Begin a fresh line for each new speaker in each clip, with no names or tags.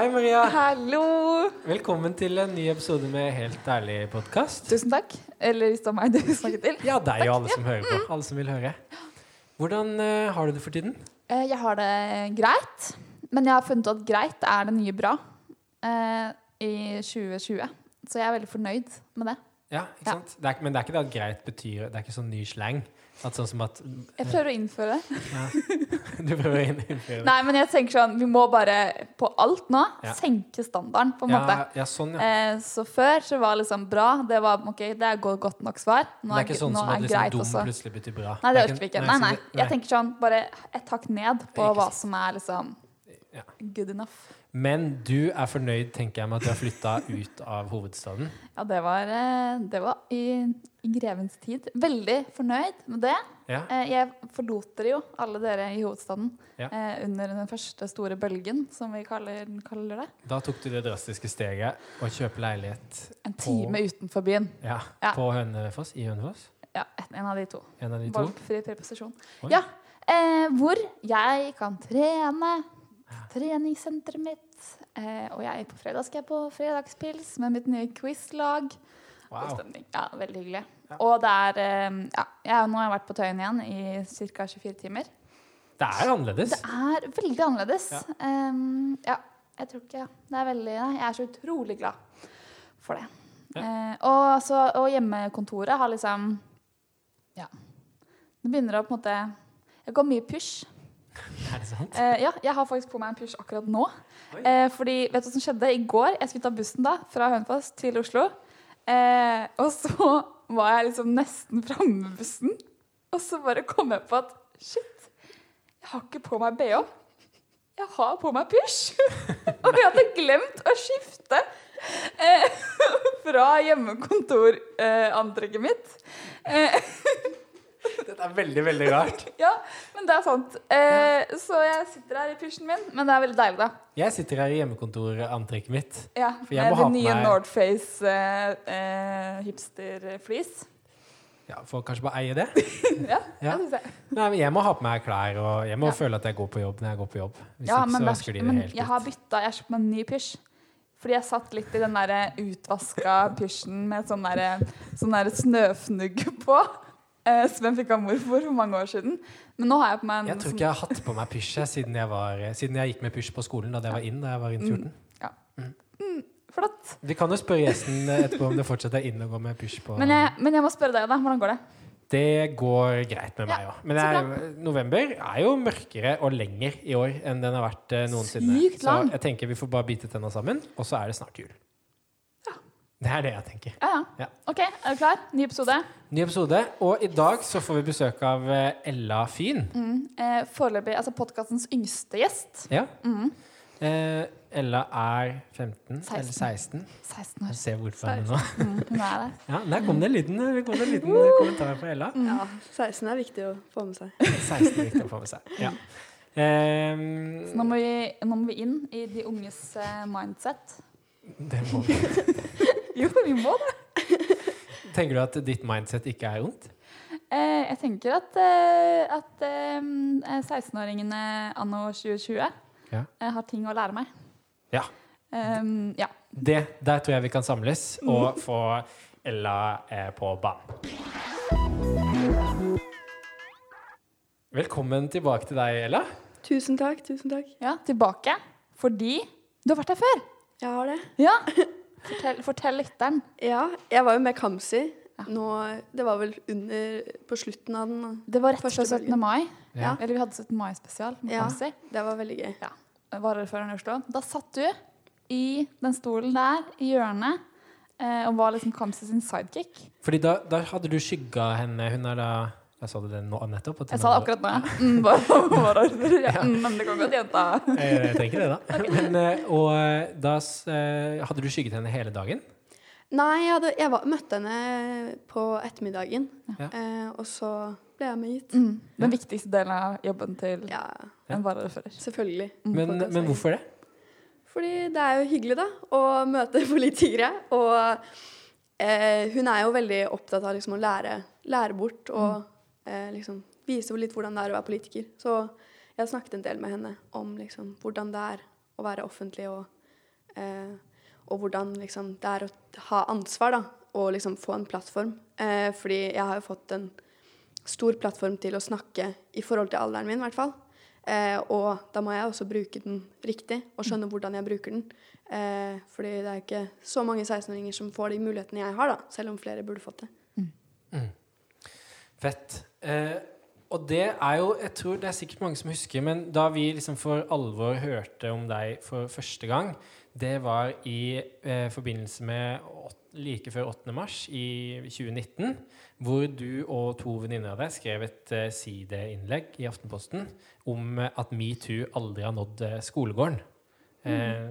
Hei, Maria.
Hallo!
Velkommen til en ny episode med Helt ærlig-podkast.
Tusen takk. Eller hvis det var meg du snakket til.
Ja, deg og alle som hører på. Alle som vil høre. Hvordan uh, har du det for tiden?
Uh, Jeg har det greit, men jeg har funnet ut at greit er det nye bra uh, i 2020. Så jeg er veldig fornøyd med det.
Ja, ikke
Ja.
sant? Det er, men det er ikke det at greit betyr Det er ikke sånn ny slang. At sånn som at
Jeg prøver å innføre det.
ja. Du prøver å innføre det.
Nei, men jeg tenker sånn, vi må bare på alt nå
Ja.
senke standarden, på en
Ja,
måte.
sånn, ja.
Eh, så før så var liksom bra, det var ok, det er godt nok svar.
Nå det er ikke sånn som at liksom dum
også.
plutselig betyr bra.
Nei, det
er
orker vi ikke. Nei, nei. Jeg tenker sånn, bare et hakk ned på hva som er liksom good enough.
Men du er fornøyd, tenker jeg, med at du har flytta ut av hovedstaden.
Ja, det var, eh, det var i, i grevens tid. Veldig fornøyd med det.
Ja.
Eh, Jeg forlot dere jo, alle dere i hovedstaden,
Ja.
eh, under den første store bølgen, som vi kaller, kaller det.
Da tok du det drastiske steget å kjøpe leilighet
En
På-
time utenfor byen.
ja,
Ja.
på Hønefoss. I Hønefoss.
Ja, en av de to.
En av de to.
Valgfri preposisjon.
Oi.
Ja, eh, hvor jeg kan trene. Treningssenteret mitt. Eh, og jeg på fredag skal jeg på fredagspils med mitt nye quizlag.
Wow.
Ja, veldig hyggelig.
Ja.
Og det er eh, Ja, jeg, nå har jeg vært på Tøyen igjen i ca. 24 timer.
Det er annerledes.
Det er veldig annerledes.
Ja.
Um, ja, jeg tror ikke Det er veldig Jeg er så utrolig glad for det. Eh, og, så, og hjemmekontoret har liksom Ja. Det begynner å på en måte Jeg går mye pysj.
Er det sant?
Eh, ja, jeg har faktisk på meg en pysj akkurat nå. Eh, fordi, vet du hva som skjedde i går? Jeg skulle ta bussen da, fra Hønefoss til Oslo. Eh, og så var jeg liksom nesten framme med bussen. Og så bare kom jeg på at shit, jeg har ikke på meg bh. Jeg har på meg pysj. og jeg hadde glemt å skifte eh, fra hjemmekontorantrekket mitt. Eh,
Dette er veldig, veldig rart.
ja, men det er sant. Eh, så jeg sitter her i pysjen min, men det er veldig deilig, da.
Jeg sitter her i hjemmekontorantrekket mitt.
Ja,
For jeg må ha
det nye Nordface eh, eh, Hipster fleece
Ja, Får kanskje bare eie det.
ja,
Ja.
det synes jeg.
Nei, men Jeg må ha på meg klær, og jeg må
Ja.
føle at jeg går på jobb når jeg går på jobb. Hvis
Ja,
ikke
men,
så
er,
det
men
helt
jeg har
ut.
bytta, jeg har kjøpt meg en ny pysj. Fordi jeg satt litt i den der utvaska pysjen med sånn der, sånn der snøfnugg på. Eh, som fikk av mormor for mange år siden. Men nå har jeg på meg en
Jeg tror ikke jeg har hatt på meg pysj siden jeg, var, siden jeg gikk med pysj på skolen da jeg var inn da jeg var inn 14.
sånn, flott.
Vi kan jo spørre gjesten etterpå om det fortsatt er inn å gå med pysj på.
Men jeg, men jeg må spørre deg, da. Hvordan går det?
Det går greit med meg
Ja.
Men jeg, november er jo mørkere og lenger i år enn den har vært eh, noensinne.
Sykt lang.
Så jeg tenker vi får bare bite tenna sammen, og så er det snart jul. Det er det jeg tenker.
Ja, ja.
Ja.
OK, er du klar? Ny episode.
Ny episode, og i dag så får vi besøk av eh, Ella Fyn.
Mm. Eh, Foreløpig altså podkastens yngste gjest.
Ja.
Mm.
Eh, Ella er 15 eller
16.
16.
16 år.
Jeg ser hvorfor henne nå.
Mm, hun er det.
Ja, der kom det en liten, det en liten kommentar fra Ella.
Mm.
Ja, 16 er viktig å få med seg.
16 er viktig å få med seg. Ja. Eh,
Så nå må, vi, nå må vi inn i de unges eh, mindset.
det må vi.
Jo, vi må det.
Tenker du at ditt mindset ikke er ondt?
Eh, jeg tenker at, eh, at eh, 16-åringene anno 2020
Ja.
eh, har ting å lære meg.
Ja.
Um, ja.
Det, der tror jeg vi kan samles og få Ella eh, på banen. Velkommen tilbake til deg, Ella.
Tusen takk, tusen takk.
ja, tilbake. Fordi du har vært her før.
Jeg har det.
Ja. Fortell, fortell lytteren.
Ja, jeg var jo med Kamzy.
Ja.
Det var vel under, på slutten av den.
Det var rett før 17. mai.
Ja.
Eller vi hadde 17. mai-spesial. med
Ja.
Kamzy.
Det var veldig gøy.
varaordføreren i Oslo. Da satt du i den stolen der i hjørnet eh, og var liksom Kamzy sin sidekick.
Fordi da, da hadde du skygga henne. Hun er da Jeg sa det nå nettopp. at
Jeg sa det akkurat nå, ja. Mm, bare. Ja. Mm, men det kan godt gjenta.
Eh, Jeg trenger det, da. Men, eh, og eh, da hadde du skygget henne hele dagen?
Nei, jeg, hadde, jeg var, møtte henne på ettermiddagen,
Ja.
eh, og så ble jeg med hit.
Mm. Den viktigste delen av jobben til
Ja,
en varaordfører.
selvfølgelig.
Mm,
Men, men hvorfor det?
Fordi det er jo hyggelig, da, å møte politikere. Og eh, hun er jo veldig opptatt av liksom, å lære, lære bort og eh, liksom, vise litt hvordan det er å være politiker. Så jeg har snakket en del med henne om liksom, hvordan det er å være offentlig og Eh, og hvordan liksom, det er å ha ansvar da, og liksom få en plattform. Eh, fordi jeg har jo fått en stor plattform til å snakke i forhold til alderen min, i hvert fall. Eh, og da må jeg også bruke den riktig og skjønne hvordan jeg bruker den. Eh, fordi det er ikke så mange 16-åringer som får de mulighetene jeg har, da, selv om flere burde fått det.
Fett. Eh, og det er jo Jeg tror det er sikkert mange som husker, men da vi liksom for alvor hørte om deg for første gang, det var i eh, forbindelse med åt, like før 8. mars i 2019, hvor du og to venninner av deg skrev et eh, sideinnlegg i Aftenposten om eh, at metoo aldri har nådd eh, skolegården. Eh,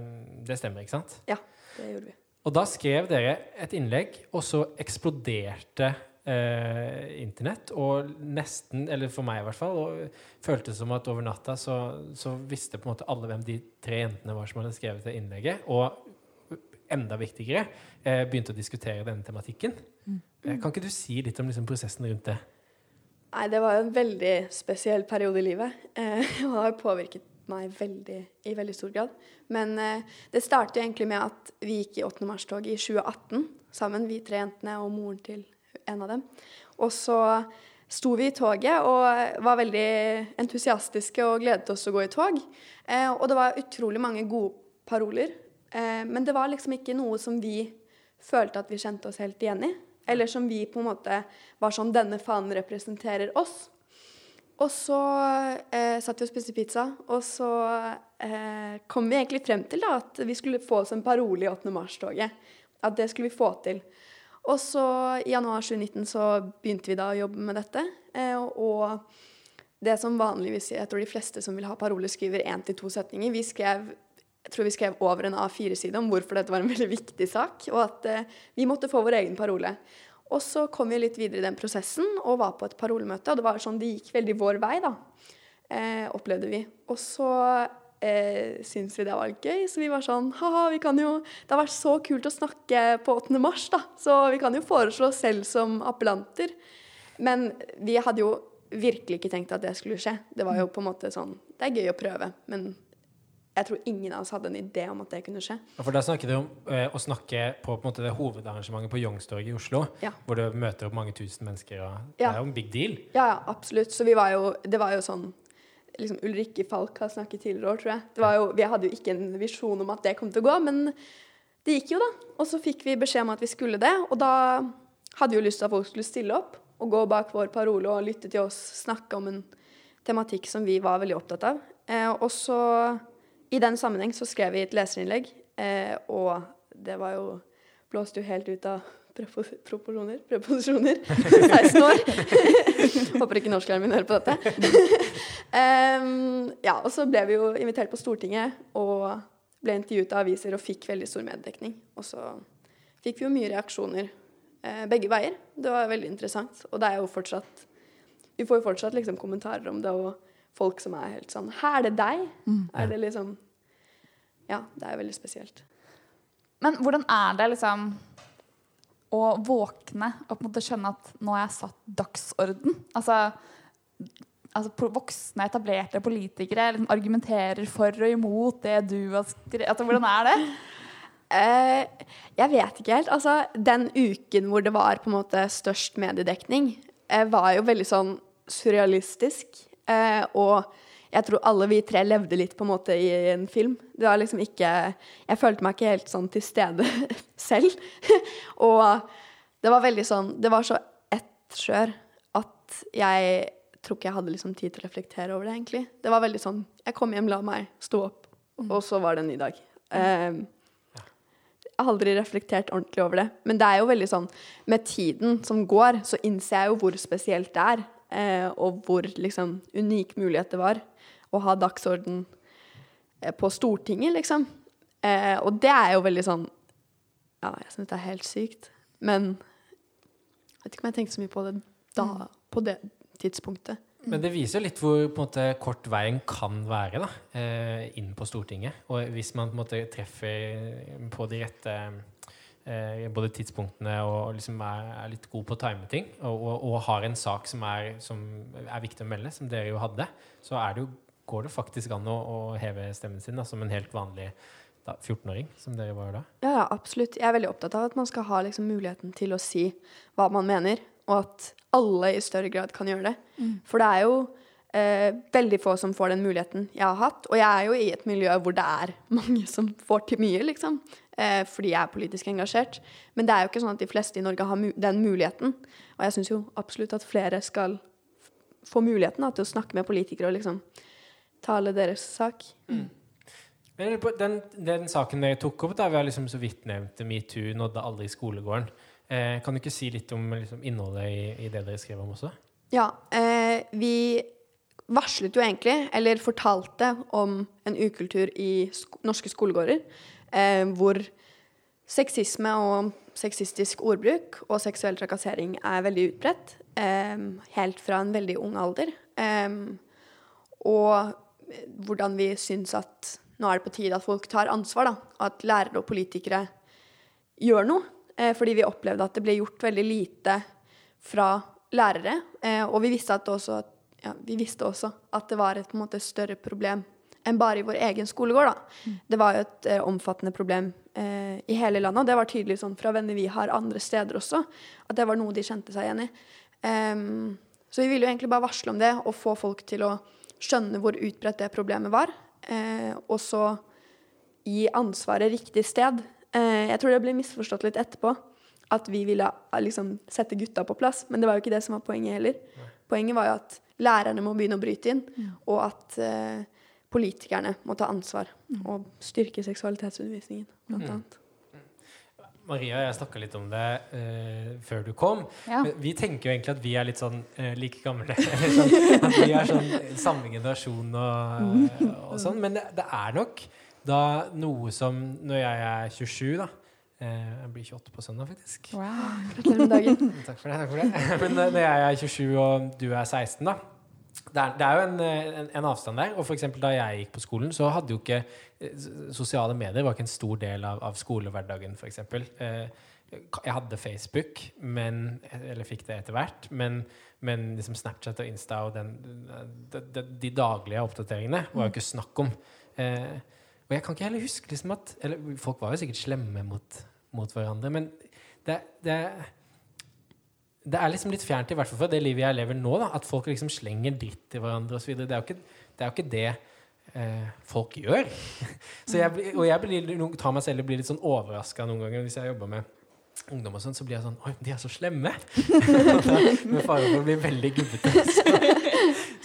det stemmer, ikke sant?
Ja, det gjorde vi.
Og da skrev dere et innlegg, og så eksploderte eh, internett. Og nesten, eller for meg i hvert fall, og føltes som at over natta så, så visste på en måte alle hvem de tre jentene var som hadde skrevet det innlegget. Og enda viktigere, eh, begynte å diskutere denne tematikken. Mm. kan ikke du si litt om liksom, prosessen rundt det?
Nei, det var jo en veldig spesiell periode i livet. Eh, og det har påvirket meg veldig, i veldig stor grad. Men eh, det startet egentlig med at vi gikk i 8. mars-toget i 2018 sammen, vi tre jentene og moren til en av dem. Og så sto vi i toget og var veldig entusiastiske og gledet oss til å gå i tog. Eh, og det var utrolig mange gode paroler. Eh, men det var liksom ikke noe som vi følte at vi kjente oss helt igjen i. Eller som vi på en måte var sånn Denne fanen representerer oss. Og så eh, satt vi og spiste pizza, og så eh, kom vi egentlig frem til da, at vi skulle få oss en parole i 8. mars-toget. At det skulle vi få til. Og så i januar 2019 så begynte vi da å jobbe med dette. Eh, og det som vanligvis Jeg tror de fleste som vil ha parole, skriver én til to setninger. Vi skrev jeg tror vi skrev over en A4-side om hvorfor dette var en veldig viktig sak, og at eh, vi måtte få vår egen parole. Og så kom vi litt videre i den prosessen og var på et parolemøte, og det var sånn det gikk veldig vår vei, da, eh, opplevde vi. Og så eh, syntes vi det var gøy, så vi var sånn ha-ha, vi kan jo Det har vært så kult å snakke på 8. mars, da, så vi kan jo foreslå oss selv som appellanter. Men vi hadde jo virkelig ikke tenkt at det skulle skje. Det var jo på en måte sånn Det er gøy å prøve, men jeg tror ingen av oss hadde en idé om at det kunne skje.
For Da snakket du om eh, å snakke på, på måte, det hovedarrangementet på Youngstorget i Oslo,
Ja.
hvor du møter opp mange tusen mennesker. Og, Det er jo en big deal.
Ja, ja, absolutt. Så vi var jo Det var jo sånn liksom Ulrikke Falk har snakket tidligere år, tror jeg. Det var jo, vi hadde jo ikke en visjon om at det kom til å gå, men det gikk jo, da. Og så fikk vi beskjed om at vi skulle det, og da hadde vi jo lyst til at folk skulle stille opp og gå bak vår parole og lytte til oss snakke om en tematikk som vi var veldig opptatt av. Eh, og så, i den sammenheng, så skrev vi et leserinnlegg, eh, og det var jo Blåste jo helt ut av propos Preposisjoner. 16 år. Håper ikke norsklæreren min hører på dette. um, ja, og så ble vi jo invitert på Stortinget og ble intervjuet av aviser og fikk veldig stor meddekning. Og så fikk vi jo mye reaksjoner eh, begge veier. Det var veldig interessant. Og det er jo fortsatt Vi får jo fortsatt liksom kommentarer om det, og folk som er helt sånn Hæ, er det deg? Er det liksom Ja, det er veldig spesielt.
Men hvordan er det liksom å våkne og på en måte skjønne at nå har jeg satt dagsorden? Altså, altså voksne, etablerte politikere liksom argumenterer for og imot det du har skrevet. Altså, hvordan er det?
Eh, jeg vet ikke helt. Altså, den uken hvor det var på en måte størst mediedekning, eh, var jo veldig sånn surrealistisk. Eh, og jeg tror alle vi tre levde litt på en måte i en film. Det var liksom ikke Jeg følte meg ikke helt sånn til stede selv. og det var veldig sånn Det var så ett skjør at jeg tror ikke jeg hadde liksom tid til å reflektere over det, egentlig. Det var veldig sånn Jeg kom hjem, la meg, sto opp, og så var det en ny dag. Um, jeg har aldri reflektert ordentlig over det. Men det er jo veldig sånn Med tiden som går, så innser jeg jo hvor spesielt det er. Eh, og hvor liksom unik mulighet det var å ha dagsorden eh, på Stortinget, liksom. Eh, og det er jo veldig sånn Ja, jeg syns det er helt sykt. Men jeg vet ikke om jeg tenkte så mye på det da, på det tidspunktet.
Men det viser jo litt hvor på en måte, kort veien kan være da, eh, inn på Stortinget. Og hvis man på en måte treffer på de rette eh, både tidspunktene og liksom er, er litt god på å time ting, og, og, og har en sak som er, som er viktig å melde, som dere jo hadde, så er det jo, går det faktisk an å, å heve stemmen sin da, som en helt vanlig 14-åring, som dere var da?
Ja, ja, absolutt. Jeg er veldig opptatt av at man skal ha liksom, muligheten til å si hva man mener, og at alle i større grad kan gjøre det. For det er jo eh, veldig få som får den muligheten jeg har hatt. Og jeg er jo i et miljø hvor det er mange som får til mye, liksom. Eh, fordi jeg er politisk engasjert. Men det er jo ikke sånn at de fleste i Norge har mu den muligheten. Og jeg syns jo absolutt at flere skal f- få muligheten da, til å snakke med politikere og liksom tale deres sak.
På, den, den saken dere tok opp, da, vi har liksom så vidt nevnt metoo, nådde aldri skolegården. Eh, kan du ikke si litt om liksom, innholdet i, i det dere skrev om også?
Ja, eh, vi varslet jo egentlig, eller fortalte om en ukultur i sko norske skolegårder, eh, hvor sexisme og sexistisk ordbruk og seksuell trakassering er veldig utbredt, eh, helt fra en veldig ung alder. Eh, og hvordan vi syns at nå er det på tide at folk tar ansvar, da. At lærere og politikere gjør noe. Eh, fordi vi opplevde at det ble gjort veldig lite fra lærere. Eh, og vi visste, også, at, ja, vi visste også at det var et måte, større problem enn bare i vår egen skolegård. Da. Det var jo et eh, omfattende problem eh, i hele landet, og det var tydelig sånn fra venner vi har andre steder også, at det var noe de kjente seg igjen i. Um, så vi ville jo egentlig bare varsle om det og få folk til å skjønne hvor utbredt det problemet var, eh, og så gi ansvaret riktig sted. Eh, jeg tror det ble misforstått litt etterpå, at vi ville eh, liksom sette gutta på plass, men det var jo ikke det som var poenget heller. Poenget var jo at lærerne må begynne å bryte inn, og at eh, politikerne må ta ansvar og styrke seksualitetsundervisningen, blant
Mm.
annet.
Maria og jeg snakka litt om det uh, før du kom.
Ja.
Vi tenker jo egentlig at vi er litt sånn uh, like gamle. Sånn, at vi er sånn samme generasjon og, og sånn. Men det, det er nok da noe som Når jeg er 27, da eh, Jeg blir 28 på søndag, faktisk.
Wow.
Gratulerer med dagen.
Takk for det. takk for det. Men eh, når jeg er 27 og du er 16, da det er, det er jo en, en, en avstand der. Og for da jeg gikk på skolen, så hadde jo ikke eh, Sosiale medier var ikke en stor del av, av skolehverdagen, f.eks. Eh, jeg hadde Facebook, men, eller fikk det etter hvert, men, men liksom Snapchat og Insta og den, de, de, de daglige oppdateringene var jo ikke snakk om. Eh, og jeg kan ikke heller huske liksom at folk var jo sikkert slemme mot, mot hverandre, men det, det det er liksom litt fjernt, i hvert fall fra det livet jeg lever nå. da, At folk liksom slenger dritt til hverandre osv. Det, er jo ikke- det er jo ikke det eh, folk gjør. Jeg og jeg blir, tar meg selv og blir litt sånn overraska noen ganger hvis jeg jobber med ungdom og sånn, så blir jeg sånn Oi, de er så slemme! med fare for å bli veldig gubbete. Så,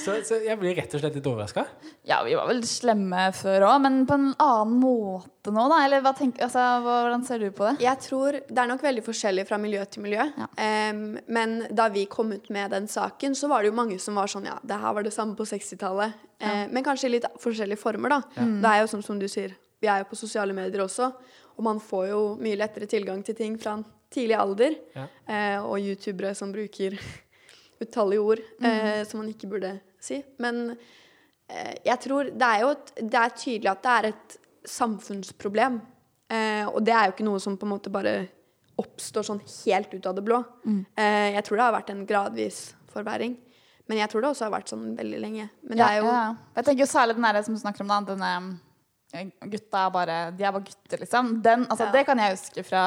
så, så jeg blir rett og slett litt overraska.
Ja, vi var vel slemme før òg, men på en annen måte nå, da? Eller hva tenk, altså, hvordan ser du på det?
Jeg tror Det er nok veldig forskjellig fra miljø til miljø.
Ja.
Um, men da vi kom ut med den saken, så var det jo mange som var sånn Ja, det her var det samme på 60-tallet. Eh, men kanskje i litt forskjellige former, da. Det er jo sånn som du sier, vi er jo på sosiale medier også. Og man får jo mye lettere tilgang til ting fra en tidlig alder.
Ja.
Eh, og youtubere som bruker utallige ord eh, som man ikke burde si. Men eh, jeg tror det er jo et, det er tydelig at det er et samfunnsproblem. Eh, og det er jo ikke noe som på en måte bare oppstår sånn helt ut av det blå. Eh, jeg tror det har vært en gradvis forverring. Men jeg tror det også har vært sånn veldig lenge. Men det er jo
ja, ja. Jeg tenker jo særlig den der som du snakker om, da. Denne eh, gutta er bare De er bare gutter, liksom. Den, altså,
Ja.
Det kan jeg huske fra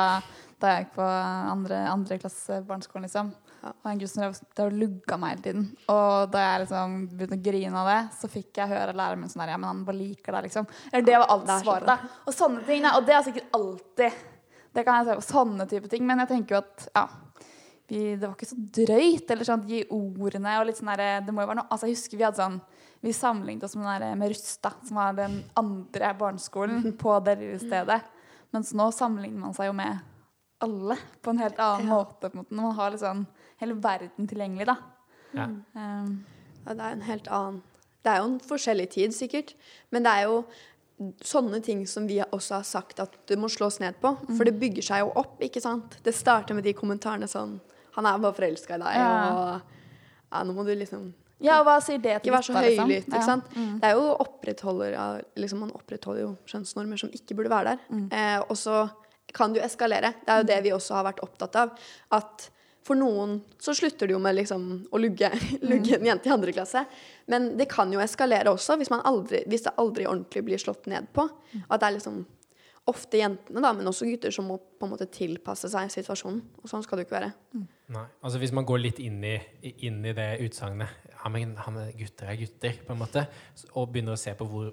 da jeg gikk på andre, andre klasse barneskolen, liksom. Og en gutt som drev og lugga meg hele tiden. Og da jeg liksom begynte å grine av det, så fikk jeg høre læreren min sånn der Ja, men han bare liker deg, liksom. Eller det var alt svaret, da. Og sånne ting. Og det er sikkert alltid. Det kan jeg si. Sånne type ting. Men jeg tenker jo at ja, vi, det var ikke så drøyt. Eller sånn, de ordene og litt sånn der, Det må jo være noe Altså, jeg husker vi hadde sånn Vi sammenlignet oss med, der, med Rusta, som var den andre barneskolen på det lille stedet. Mens nå sammenligner man seg jo med alle på en helt annen måte. På en måte. Når man har liksom hele verden tilgjengelig, da.
Ja.
Um,
Ja, det er en helt annen Det er jo en forskjellig tid, sikkert. Men det er jo sånne ting som vi også har sagt at det må slås ned på. For det bygger seg jo opp, ikke sant. Det starter med de kommentarene sånn Han er bare forelska i deg,
Ja.
og ja, nå må du liksom
ja, og hva sier det til
ikke vær så høylytt. liksom?
Ja.
sant. Det er jo opprettholder av liksom Man opprettholder jo skjønnsnormer som ikke burde være der. Eh, og så kan det jo eskalere. Det er jo det vi også har vært opptatt av. At for noen så slutter det jo med liksom å lugge, lugge en jente i andre klasse. Men det kan jo eskalere også hvis, man aldri, hvis det aldri ordentlig blir slått ned på. At det er liksom ofte jentene, da, men også gutter som må på en måte tilpasse seg situasjonen. Og sånn skal det jo ikke være.
Nei. Altså Hvis man går litt inn i, inn i det utsagnet ja, men, ja, men gutter er gutter, på en måte, og begynner å se på hvor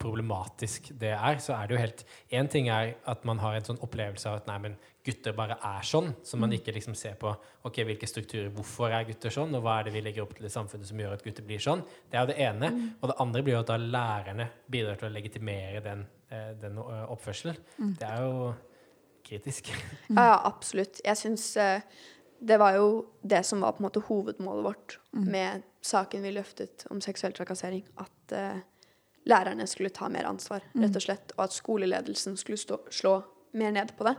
problematisk det er, så er det jo helt Én ting er at man har en sånn opplevelse av at nei, men gutter bare er sånn, så man ikke liksom ser på ok, hvilke strukturer, hvorfor er gutter sånn, og hva er det vi legger opp til i samfunnet som gjør at gutter blir sånn. Det er jo det ene. Og det andre blir jo at da lærerne bidrar til å legitimere den, eh, den oppførselen. Det er jo kritisk.
Ja, ja, absolutt. Jeg syns eh, det var jo det som var på en måte hovedmålet vårt med saken vi løftet om seksuell trakassering. At eh, lærerne skulle ta mer ansvar, rett og slett. Og at skoleledelsen skulle stå, slå mer ned på det.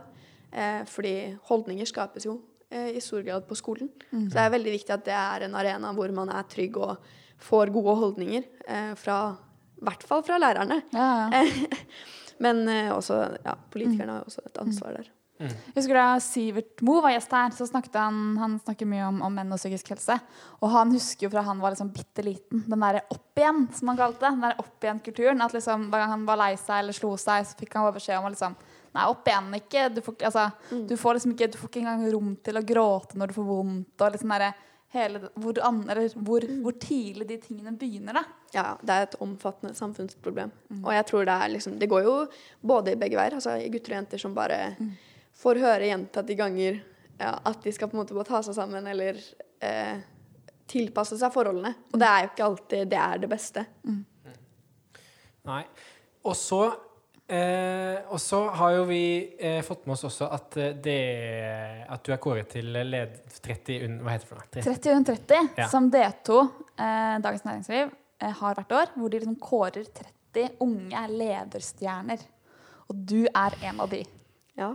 Eh, fordi holdninger skapes jo eh, i stor grad på skolen. Så det er veldig viktig at det er en arena hvor man er trygg og får gode holdninger eh, fra i hvert fall fra lærerne.
Ja, ja.
Men eh, også ja, politikerne har også et ansvar der.
Mm.
Jeg husker Da Sivert Mo var gjest her, så snakket han Han snakker mye om, om menn og psykisk helse. Og han husker jo fra han var liksom bitte liten, den derre opp igjen, som han kalte det. Den der opp igjen-kulturen. At liksom hver gang han var lei seg eller slo seg, så fikk han bare beskjed om å liksom Nei, opp igjen ikke. Du får, ikke- mm. du får liksom ikke Du får ikke engang rom til å gråte når du får vondt. Og liksom der, hele, hvor, an, hvor, hvor tidlig de tingene begynner, da.
Ja, det er et omfattende samfunnsproblem. Og jeg tror det er liksom Det går jo både i begge veier. Altså gutter og jenter som bare får høre gjentatte ganger ja, at de skal på en måte bare ta seg sammen eller eh, tilpasse seg forholdene. Og det er jo ikke alltid det er det beste.
Nei. Og så eh, Og så har jo vi eh, fått med oss også at eh, det At du er kåret til led 30 un, Hva heter det for noe? 30.
30 under 30,
Ja.
som D2, eh, Dagens Næringsliv, eh, har hvert år. Hvor de liksom kårer 30 unge lederstjerner. Og du er en av de.
Ja.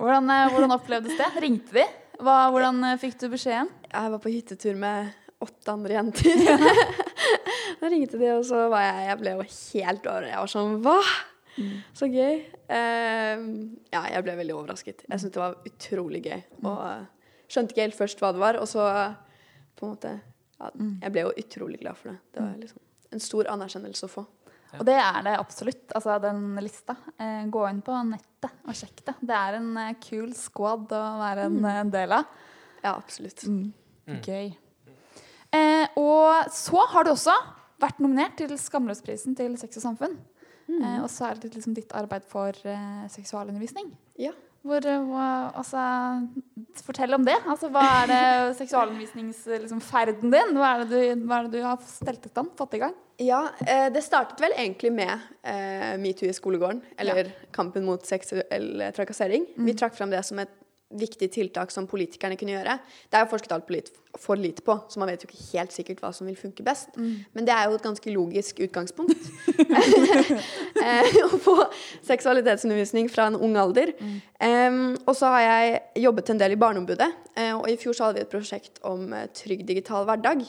Hvordan, eh, hvordan opplevdes det? Ringte de? Hva, hvordan eh, fikk du beskjeden?
Jeg var på hyttetur med åtte andre jenter. da ringte de, og så var jeg Jeg ble jo helt over. Jeg var sånn Hva? Så gøy. Uh, ja, jeg ble veldig overrasket. Jeg syntes det var utrolig gøy. Og uh, skjønte ikke helt først hva det var, og så på en måte ja, Jeg ble jo utrolig glad for det. Det var liksom en stor anerkjennelse å få.
Og det er det absolutt. Altså den lista. Eh, gå inn på nettet og sjekk det. Det er en eh, kul squad å være en eh, del av.
Ja, absolutt.
Gøy. Eh, og så har du også vært nominert til Skamløsprisen til Sex og Samfunn. Eh, og særlig liksom ditt arbeid for eh, seksualundervisning.
Ja.
Hvor, eh, altså, fortell om det. Altså, hva er det seksualundervisningsferden liksom, din? Hva er, det du, hva er det du har stelt ut stand? Fått i gang?
Ja, eh, det startet vel egentlig med eh, metoo i skolegården, eller kampen mot seksuell trakassering. Vi trakk fram det som et viktig tiltak som politikerne kunne gjøre. Det er jo forsket alt for lite på, så man vet jo ikke helt sikkert hva som vil funke best. Men det er jo et ganske logisk utgangspunkt. eh, å få seksualitetsundervisning fra en ung alder. Em, og så har jeg jobbet en del i Barneombudet, eh, og i fjor så hadde vi et prosjekt om eh, trygg digital hverdag.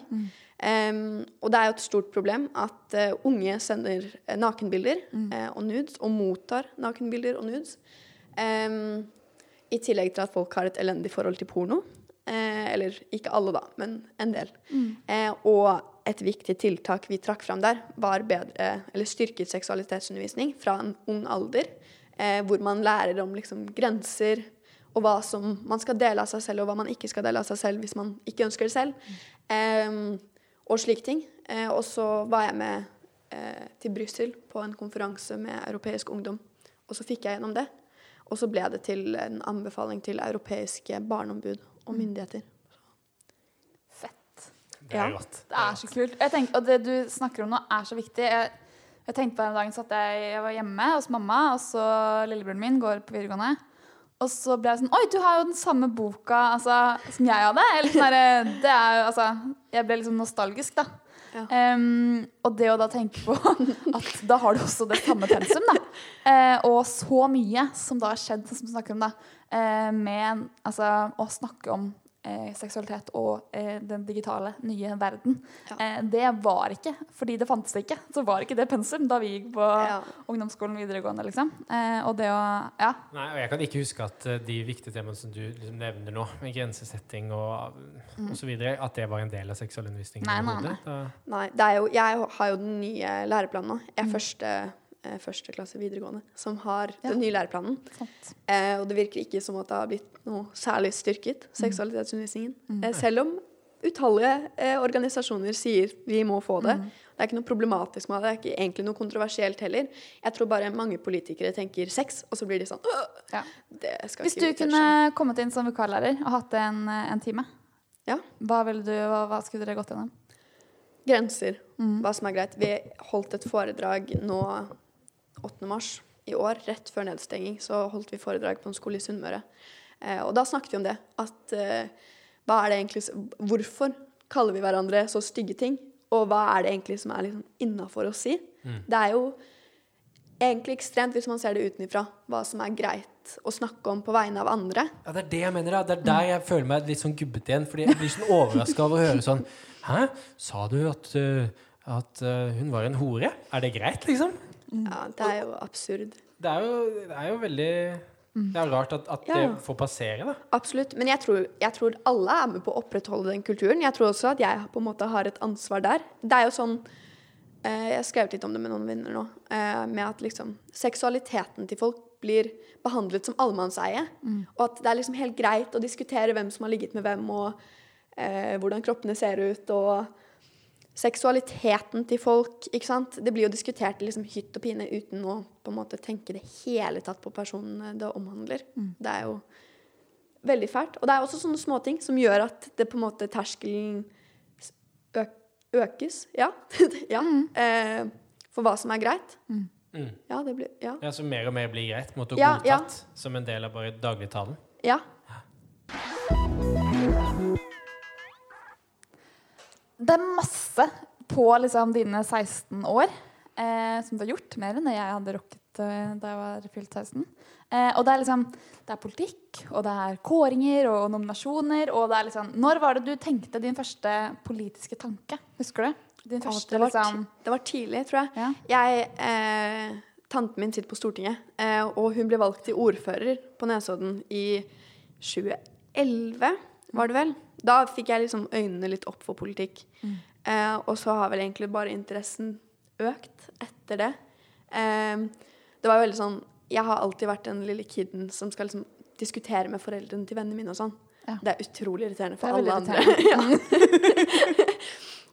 Em, og det er jo et stort problem at uh, unge sender nakenbilder nakenbilder uh, og nudes, og mottar nakenbilder og nudes. Em, I tillegg til at folk har et elendig forhold til porno. Eh, eller ikke alle, da, men en del. Eh, og et viktig tiltak vi trakk fram der, var bedre, eller styrket seksualitetsundervisning fra en ung alder. Eh, hvor man lærer om liksom, grenser og hva som man skal dele av seg selv, og hva man ikke skal dele av seg selv hvis man ikke ønsker det selv. Em, og slike ting. Eh, og så var jeg med eh, til Brussel på en konferanse med europeisk ungdom. Og så fikk jeg gjennom det. Og så ble det til en anbefaling til europeiske barneombud og myndigheter.
Fett.
Det er
Ja.
Det er så kult. Jeg tenker, og det du snakker om nå, er så viktig. Jeg, jeg tenkte på den dagen satt jeg, jeg var hjemme hos mamma, og så lillebroren min går på videregående. Og så ble jeg sånn Oi, du har jo den samme boka altså, som jeg hadde. Eller sånn der, det er jo, altså, jeg ble liksom nostalgisk, da.
Ja.
Um, og det å da tenke på at da har du også det samme pensum, da. Eh, og så mye som da har skjedd, som vi snakker om, da. Eh, med altså, å snakke om eh, seksualitet og eh, den digitale nye verden.
Ja.
Eh, det var ikke, fordi det fantes ikke, så var ikke det pensum da vi gikk på
Ja.
ungdomsskolen videregående, liksom. Eh, og det å Ja.
Nei, og jeg kan ikke huske at de viktige temaene som du liksom nevner nå, med grensesetting og, og så videre, at det var en del av seksualundervisningen.
Nei, nei,
nei.
Nei, det er jo, jeg har jo den nye læreplanen nå. Jeg mm. første eh, første klasse videregående som har
Ja.
den nye læreplanen. Eh, og det virker ikke som at det har blitt noe særlig styrket, seksualitetsundervisningen.
Mm.
Eh, selv om utallige eh, organisasjoner sier vi må få det.
Mm.
Det er ikke noe problematisk med det, det er ikke egentlig noe kontroversielt heller. Jeg tror bare mange politikere tenker sex, og så blir de sånn
Ja. Hvis du
vi touche».
kunne kommet inn som vikarlærer og hatt en, en time,
Ja.
hva, ville du, hva, hva skulle dere gått gjennom?
Grenser.
Mm.
Hva som er greit. Vi holdt et foredrag nå 8. mars i år, rett før nedstenging, så holdt vi foredrag på en skole i Sunnmøre. Eh, og da snakket vi om det. At eh, hva er det egentlig Hvorfor kaller vi hverandre så stygge ting? Og hva er det egentlig som er liksom innafor å si? Det er jo egentlig ekstremt, hvis man ser det utenfra, hva som er greit å snakke om på vegne av andre.
Ja, det er det jeg mener. da. Det er der jeg føler meg litt sånn gubbete igjen. Fordi jeg blir sånn overraska av å høre sånn Hæ? Sa du at, uh, at uh, hun var en hore? Er det greit, liksom?
Ja, det er jo absurd.
Det er jo, det er jo veldig Det er rart at, at
Ja,
det får passere, da.
Absolutt. Men jeg tror, jeg tror alle er med på å opprettholde den kulturen. Jeg tror også at jeg på en måte har et ansvar der. Det er jo sånn eh, Jeg har skrevet litt om det med noen venner nå. Eh, med at liksom seksualiteten til folk blir behandlet som allemannseie. Og at det er liksom helt greit å diskutere hvem som har ligget med hvem, og eh, hvordan kroppene ser ut, og seksualiteten til folk. ikke sant? Det blir jo diskutert i liksom hytt og pine uten å på en måte tenke det hele tatt på personene det omhandler. Det er jo veldig fælt. Og det er også sånne småting som gjør at det på en måte terskelen øk økes. Ja. ja. Eh, for hva som er greit.
Mm.
Ja, det blir Ja.
Ja, Så mer og mer blir greit. Måtte
Ja, ja.
godtatt som en del av bare dagligtalen.
ja.
Det er masse på liksom, dine 16 år eh, som du har gjort. Mer enn det jeg hadde rukket eh, da jeg var fylt 16. Eh, og det er liksom Det er politikk, og det er kåringer og nominasjoner. Og det er liksom Når var det du tenkte din første politiske tanke? Husker du? Din første,
det, var
liksom
det var tidlig, tror jeg.
ja.
Jeg eh, Tanten min sitter på Stortinget, eh, og hun ble valgt til ordfører på Nesodden i 2011, var det vel. Da fikk jeg liksom øynene litt opp for politikk. Eh, og så har vel egentlig bare interessen økt etter det. Eh, det var jo veldig sånn Jeg har alltid vært den lille kiden som skal liksom diskutere med foreldrene til vennene mine og sånn.
Ja.
Det er utrolig irriterende for alle
irriterende.
andre. ja.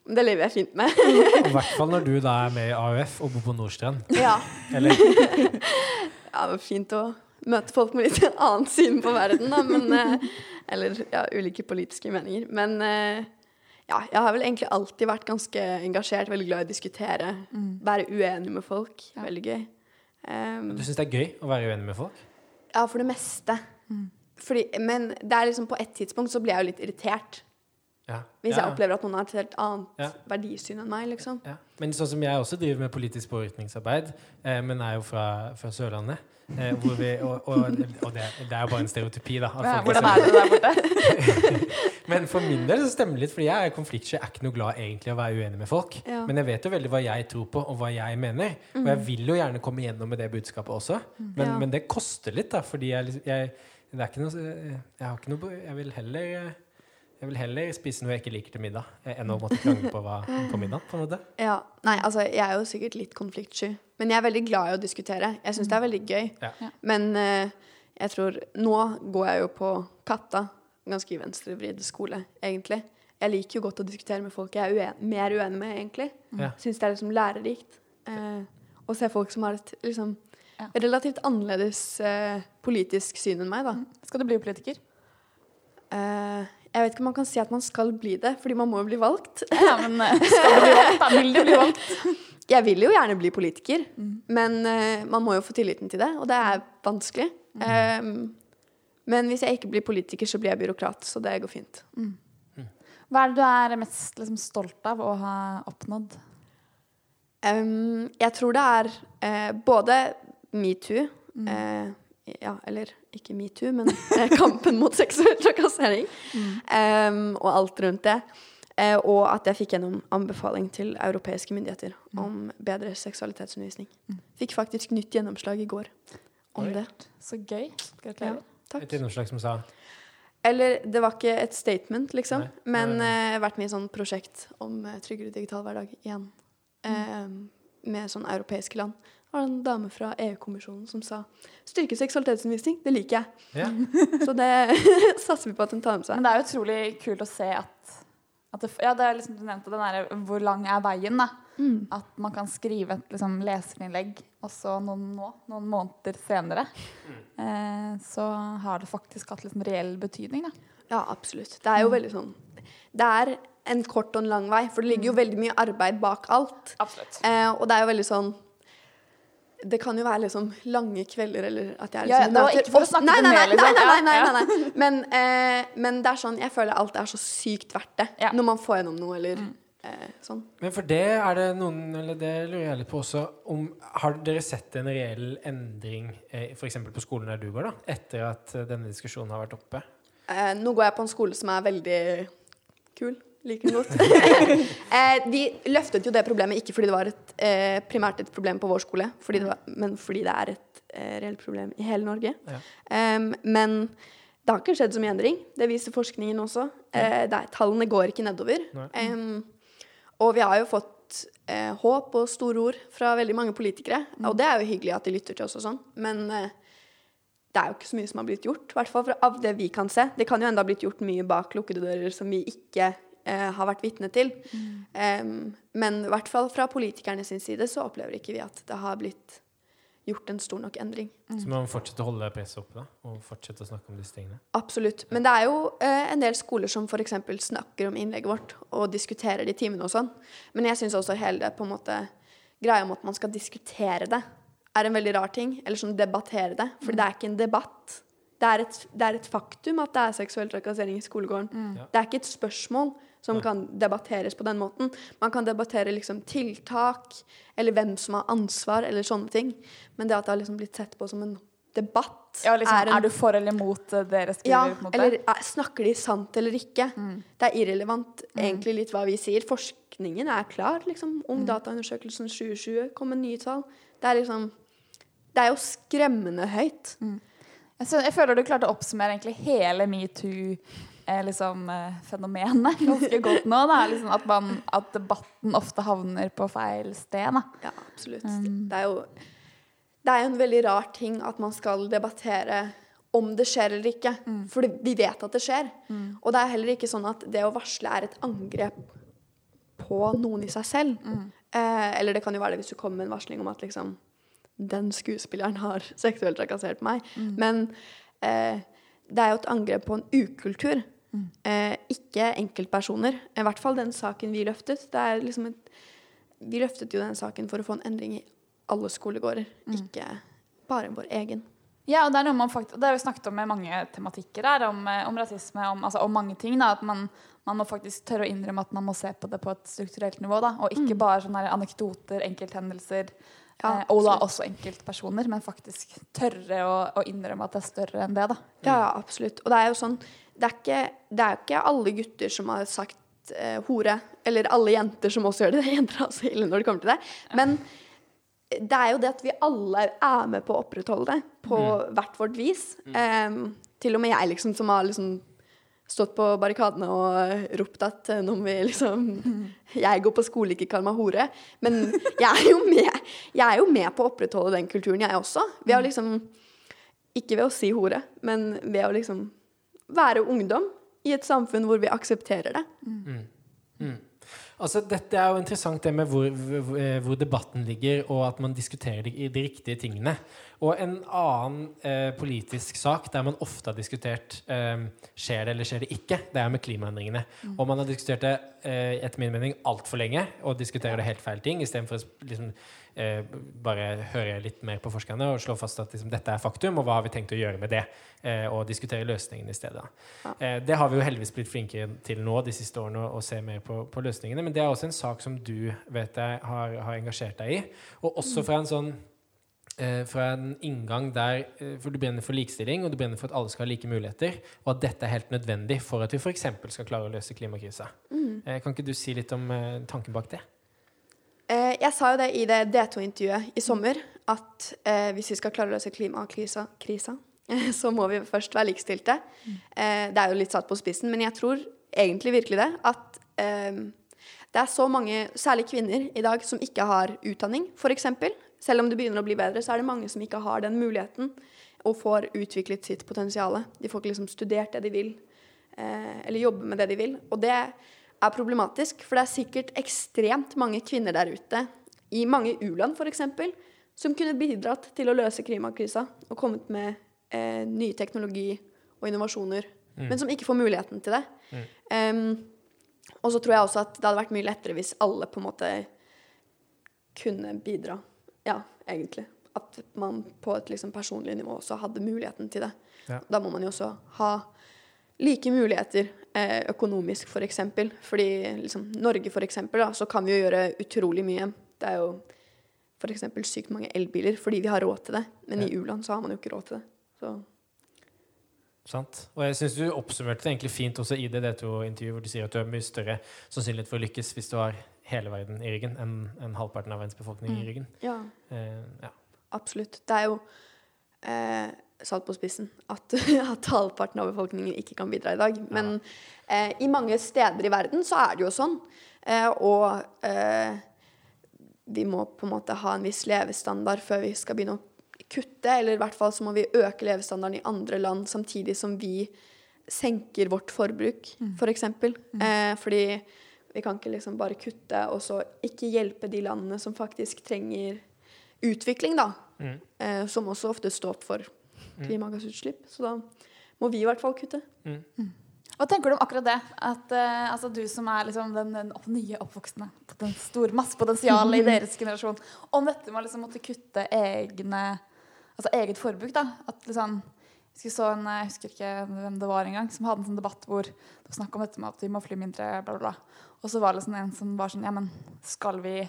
Det lever jeg fint med.
I hvert fall når du da er med i AUF og bor på Nordstrand.
ja.
Eller
Ja, det var fint å møte folk med litt annet syn på verden, da. Men, eh, eller ja, ulike politiske meninger. Men eh, ja, jeg har vel egentlig alltid vært ganske engasjert, veldig glad i å diskutere. Være uenig med folk.
Ja.
Veldig gøy. Um,
Du syns det er gøy å være uenig med folk?
ja, for det meste. Fordi, men det er liksom på et tidspunkt så blir jeg jo litt irritert.
Ja.
Hvis jeg opplever at noen har et helt annet verdisyn enn meg, liksom.
Men sånn som jeg også driver med politisk påvirkningsarbeid, eh, men er jo fra, fra Sørlandet. Eh, hvor vi, og og, og det, det er jo bare en stereotypi, da.
hvordan er det der borte?
Men for min del så stemmer det litt, fordi jeg er konfliktsky. Jeg er ikke noe glad egentlig å være uenig med folk.
Ja.
Men jeg vet jo veldig hva jeg tror på, og hva jeg mener. Og jeg vil jo gjerne komme gjennom med det budskapet også. Men,
Ja.
men det koster litt, da, fordi jeg, liksom- jeg det er ikke noe, jeg har ikke noe Jeg vil heller jeg vil heller spise noe jeg ikke liker til middag, eh, enn å måtte krangle på, hva, på middag. på en måte.
Ja, nei, altså Jeg er jo sikkert litt konfliktsky, men jeg er veldig glad i å diskutere. Jeg syns det er veldig gøy.
Ja.
Men uh, jeg tror Nå går jeg jo på Katta, ganske venstrevridd skole, egentlig. Jeg liker jo godt å diskutere med folk jeg er uen mer uenig med, egentlig.
Ja.
Syns det er liksom lærerikt. uh, å se folk som har et liksom
Ja.
relativt annerledes uh, politisk syn enn meg, da.
Skal du bli politiker?
Eh, jeg vet ikke om man kan si at man skal bli det, fordi man må jo bli valgt.
Ja, men eh, skal du bli valgt? Da vil du bli valgt.
Jeg vil jo gjerne bli politiker, men uh, man må jo få tilliten til det, og det er vanskelig. Um, men hvis jeg ikke blir politiker, så blir jeg byråkrat, så det går fint.
Hva er det du er mest liksom, stolt av å ha oppnådd?
Um, jeg tror det er uh, både metoo eh, Ja, eller ikke metoo, men eh, kampen mot seksuell trakassering. Um, og alt rundt det. Uh, og at jeg fikk gjennom anbefaling til europeiske myndigheter om bedre seksualitetsundervisning. Fikk faktisk nytt gjennomslag i går om
Oi.
det.
Så gøy.
Ja,
Et gjennomslag som sa
Eller det var ikke et statement, liksom.
Nei.
Men
Nei, har
eh, vært med i sånn prosjekt om uh, tryggere digital hverdag igjen. Eh, med sånn europeiske land. Var det en dame fra EU-kommisjonen som sa styrket seksualitetsundervisning, det liker jeg.
Ja.
Så det satser vi på at hun tar med seg.
Men det er jo utrolig kult å se at, at det, Ja, det er liksom du nevnte den derre Hvor lang er veien, da?
Mm.
At man kan skrive et liksom, leserinnlegg, og så noen, nå, noen måneder senere, eh, så har det faktisk hatt liksom reell betydning, da.
Ja, absolutt. Det er jo veldig sånn Det er en kort og en lang vei, for det ligger jo veldig mye arbeid bak alt.
Absolutt.
Eh, og det er jo veldig sånn Det kan jo være liksom lange kvelder, eller at jeg
Ja,
liksom
det var ikke for å snakke
nei, nei, nei, nei, nei, nei,
nei,
nei, nei. Men, eh, men det er sånn Jeg føler alt er så sykt verdt det
Ja.
når man får gjennom noe, eller eh, sånn.
Men for det er det noen Eller det lurer jeg litt på også om Har dere sett en reell endring eh, f.eks. på skolen der du går, da? Etter at eh, denne diskusjonen har vært oppe?
Eh, nå går jeg på en skole som er veldig kul. Liker den godt. eh, de løftet jo det problemet ikke fordi det var et, eh, primært et problem på vår skole, fordi det var, men fordi det er et eh, reelt problem i hele Norge.
Ja.
Um, men det har ikke skjedd så mye endring. Det viser forskningen også. Eh, er, tallene går ikke nedover. Um, og vi har jo fått eh, håp og store ord fra veldig mange politikere. Og det er jo hyggelig at de lytter til oss og sånn, men eh, det er jo ikke så mye som har blitt gjort. I hvert fall fra- av det vi kan se. Det kan jo enda ha blitt gjort mye bak lukkede dører som vi ikke eh, har vært vitne til. Em, men i hvert fall fra politikerne sin side så opplever ikke vi at det har blitt gjort en stor nok endring.
Så man må fortsette å holde presset oppe, da? Og fortsette å snakke om disse tingene?
Absolutt. Men det er jo eh, en del skoler som f.eks. snakker om innlegget vårt og diskuterer det i timene og sånn. Men jeg syns også hele det på en måte greia om at man skal diskutere det, er en veldig rar ting. Eller sånn debattere det. For det er ikke en debatt. Det er, et, det er et faktum at det er seksuell trakassering i skolegården.
Ja.
Det er ikke et spørsmål som kan debatteres på den måten. Man kan debattere liksom tiltak, eller hvem som har ansvar, eller sånne ting. Men det at det har liksom blitt sett på som en debatt
Ja, liksom,
en
er, du for eller mot eh, dere
ja,
skriver? på
eller er, snakker de sant eller ikke?
Mm.
Det er irrelevant egentlig litt hva vi sier. Forskningen er klar. liksom.
Mm.
Ungdataundersøkelsen 2020 kom med nye tall. Det er liksom Det er jo skremmende høyt.
Jeg, sy- jeg føler du klarte å oppsummere egentlig hele metoo-fenomenet liksom, eh, fenomenet ganske godt nå. Liksom at, man, at debatten ofte havner på feil sted. Da.
Ja, absolutt.
Um.
Det er jo det er en veldig rar ting at man skal debattere om det skjer eller ikke.
Mm.
For vi vet at det skjer. Og det er heller ikke sånn at det å varsle er et angrep på noen i seg selv.
Mm.
Eh, eller det kan jo være det hvis du kommer med en varsling om at liksom den skuespilleren har seksuelt trakassert meg.
Mm.
Men eh, det er jo et angrep på en ukultur.
Mm.
Eh, ikke enkeltpersoner. I hvert fall den saken vi løftet. Det er liksom et, vi løftet jo den saken for å få en endring i alle skolegårder, ikke bare vår egen.
Ja, og det er noe man faktisk, det har vi snakket om med mange tematikker her, om, eh, om rasisme, om, altså, om mange ting. Da, at man, man må faktisk tørre å innrømme at man må se på det på et strukturelt nivå. Da, og ikke bare sånne anekdoter, enkelthendelser,
Ja,
eh, og da også enkeltpersoner, men faktisk tørre å, å innrømme at det er større enn det. Da.
Ja, absolutt. Og det er jo sånn Det er ikke, det er ikke alle gutter som har sagt eh, hore, eller alle jenter som også gjør det. Jenter er også ille når det kommer til det. Men det er jo det at vi alle er med på å opprettholde det på hvert vårt vis. Em, til og med jeg, liksom, som har liksom stått på barrikadene og ropt at eh, nå må vi liksom Jeg går på skole, ikke kall meg hore. Men jeg er jo med, jeg er jo med på å opprettholde den kulturen, jeg også. Ved å liksom Ikke ved å si hore, men ved å liksom være ungdom i et samfunn hvor vi aksepterer det.
Altså, dette er jo interessant det med hvor, hvor, hvor debatten ligger, og at man diskuterer de, de riktige tingene. Og en annen eh, politisk sak der man ofte har diskutert eh, skjer det eller skjer det ikke, det er med klimaendringene. Og man har diskutert det eh, etter min mening altfor lenge, og diskuterer det helt feil ting, istedenfor å liksom, eh, bare høre litt mer på forskerne og slå fast at liksom, dette er faktum, og hva har vi tenkt å gjøre med det? Eh, og diskutere løsningene i stedet.
Ja.
Eh, det har vi jo heldigvis blitt flinkere til nå de siste årene, å, å se mer på, på løsningene. Men det er også en sak som du vet jeg har, har engasjert deg i. Og også fra en sånn eh, fra en inngang der eh, For du brenner for likestilling, og du brenner for at alle skal ha like muligheter, og at dette er helt nødvendig for at vi f.eks. skal klare å løse klimakrisa. Eh, kan ikke du si litt om eh, tanken bak det?
Eh, jeg sa jo det i det D2-intervjuet i sommer, at eh, hvis vi skal klare å løse klimakrisa, krisa, så må vi først være likestilte. Eh, det er jo litt satt på spissen, men jeg tror egentlig virkelig det. At det er så mange, særlig kvinner i dag, som ikke har utdanning, f.eks. Selv om det begynner å bli bedre, så er det mange som ikke har den muligheten og får utviklet sitt potensial. De får ikke liksom studert det de vil, eh, eller jobbe med det de vil. Og det er problematisk, for det er sikkert ekstremt mange kvinner der ute, i mange u-land f.eks., som kunne bidratt til å løse klimakrisa og kommet med eh, ny teknologi og innovasjoner, men som ikke får muligheten til det. Um, og så tror jeg også at det hadde vært mye lettere hvis alle på en måte kunne bidra. Ja, egentlig. At man på et liksom personlig nivå også hadde muligheten til det.
Ja.
Da må man jo også ha like muligheter eh, økonomisk, f.eks. For eksempel. Fordi liksom, Norge, eksempel, så kan vi jo gjøre utrolig mye. Det er jo f.eks. sykt mange elbiler fordi vi har råd til det. Men i u-land så har man jo ikke råd til det. Så
Sant? Og jeg syns du oppsummerte det egentlig fint også i det D2-intervjuet, hvor du sier at du har mye større sannsynlighet for å lykkes hvis du har hele verden i ryggen, enn en halvparten av verdens befolkning i ryggen.
ja.
Eh, ja.
Absolutt. Det er jo eh, satt på spissen at, at halvparten av befolkningen ikke kan bidra i dag. Men eh, i mange steder i verden så er det jo sånn. Eh, og eh, vi må på en måte ha en viss levestandard før vi skal begynne å kutte. Eller i hvert fall så må vi øke levestandarden i andre land samtidig som vi senker vårt forbruk, for eksempel. Eh, fordi vi kan ikke liksom bare kutte og så ikke hjelpe de landene som faktisk trenger utvikling, da.
Mm.
Eh, som også ofte står for klimagassutslipp. Så da må vi i hvert fall kutte.
Hva tenker du om akkurat det? At uh, altså, du som er liksom den, den nye oppvoksende, den store massepotensialet i deres generasjon, om dette med å liksom måtte kutte egne, altså eget forbruk, da. At liksom jeg husker, så en, jeg husker ikke hvem det var engang, som hadde en sånn debatt hvor det var snakk om dette med at vi må fly mindre, bla, bla, bla. Og så var det liksom en som var sånn Ja, men skal vi,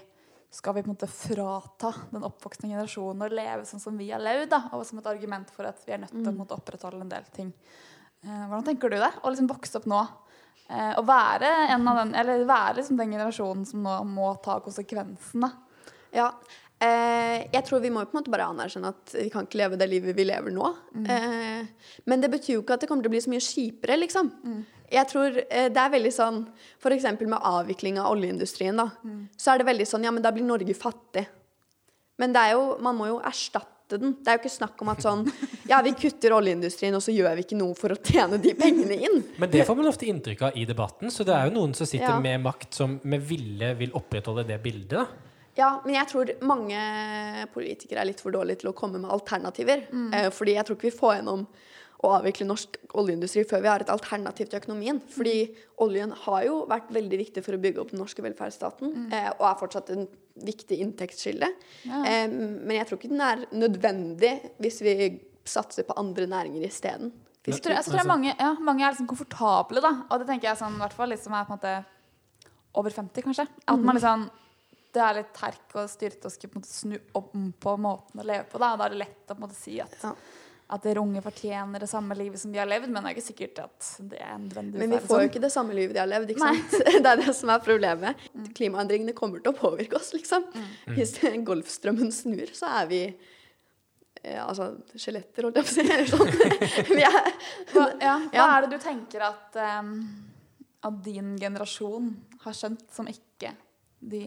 skal vi på en måte frata den oppvoksende generasjonen å leve sånn som vi har levd, da? Og som et argument for at vi er nødt til å en opprettholde en del ting. Eh, hvordan tenker du det? Å liksom vokse opp nå eh, og være en av den, eller være liksom den generasjonen som nå må ta konsekvensene.
Ja. Eh, jeg tror vi må på en måte bare anerkjenne at vi kan ikke leve det livet vi lever nå. Eh, men det betyr jo ikke at det kommer til å bli så mye kjipere, liksom. Jeg tror eh, det er veldig sånn F.eks. med avvikling av oljeindustrien, da. Så er det veldig sånn Ja, men da blir Norge fattig. Men det er jo, man må jo erstatte den. Det er jo ikke snakk om at sånn Ja, vi kutter oljeindustrien, og så gjør vi ikke noe for å tjene de pengene inn.
Men det får man ofte inntrykk av i debatten, så det er jo noen som sitter
Ja.
med makt som med ville vil opprettholde det bildet. da.
Ja, men jeg tror mange politikere er litt for dårlige til å komme med alternativer. Mm. fordi jeg tror ikke vi får gjennom å avvikle norsk oljeindustri før vi har et alternativ til økonomien. Fordi oljen har jo vært veldig viktig for å bygge opp den norske velferdsstaten, mm. og er fortsatt en viktig inntektskilde.
Ja.
Eh, men jeg tror ikke den er nødvendig hvis vi satser på andre næringer isteden.
Tror jeg, tror mange, ja, mange er liksom komfortable, da. Og det tenker jeg sånn, i hvert fall de som er på en måte over 50, kanskje. At man liksom Det er litt terk og styrte å skulle på en måte snu om på måten å leve på. Da, da er det lett å på en måte si at,
Ja.
at dere unge fortjener det samme livet som de har levd, men det er ikke sikkert at det er nødvendigvis
Men vi får jo
sånn.
ikke det samme livet de har levd. ikke
Nei.
sant? Det er det som er problemet. Klimaendringene kommer til å påvirke oss, liksom. Hvis Golfstrømmen snur, så er vi ja, altså skjeletter, holdt jeg på å si. Eller sånn. er,
Hva, ja, hva er det du tenker at, um, at din generasjon har skjønt, som ikke de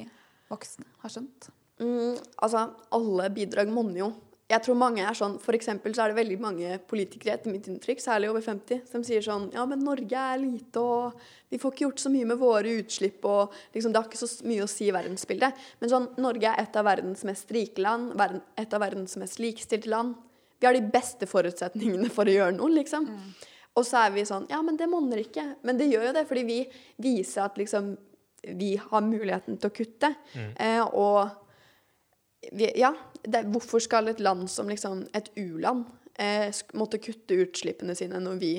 voksne har skjønt?
mm, altså, alle bidrag monner jo. Jeg tror mange er sånn, For eksempel så er det veldig mange politikere etter mitt inntrykk, særlig over 50, som sier sånn Ja, men Norge er lite, og vi får ikke gjort så mye med våre utslipp, og liksom, det har ikke så mye å si i verdensbildet. Men sånn, Norge er et av verdens mest rike land, et av verdens mest likestilte land. Vi har de beste forutsetningene for å gjøre noe, liksom. Og så er vi sånn Ja, men det monner ikke. Men det gjør jo det, fordi vi viser at liksom vi har muligheten til å kutte. Eh, og vi, ja, det, hvorfor skal et land som liksom et u-land eh, måtte kutte utslippene sine når vi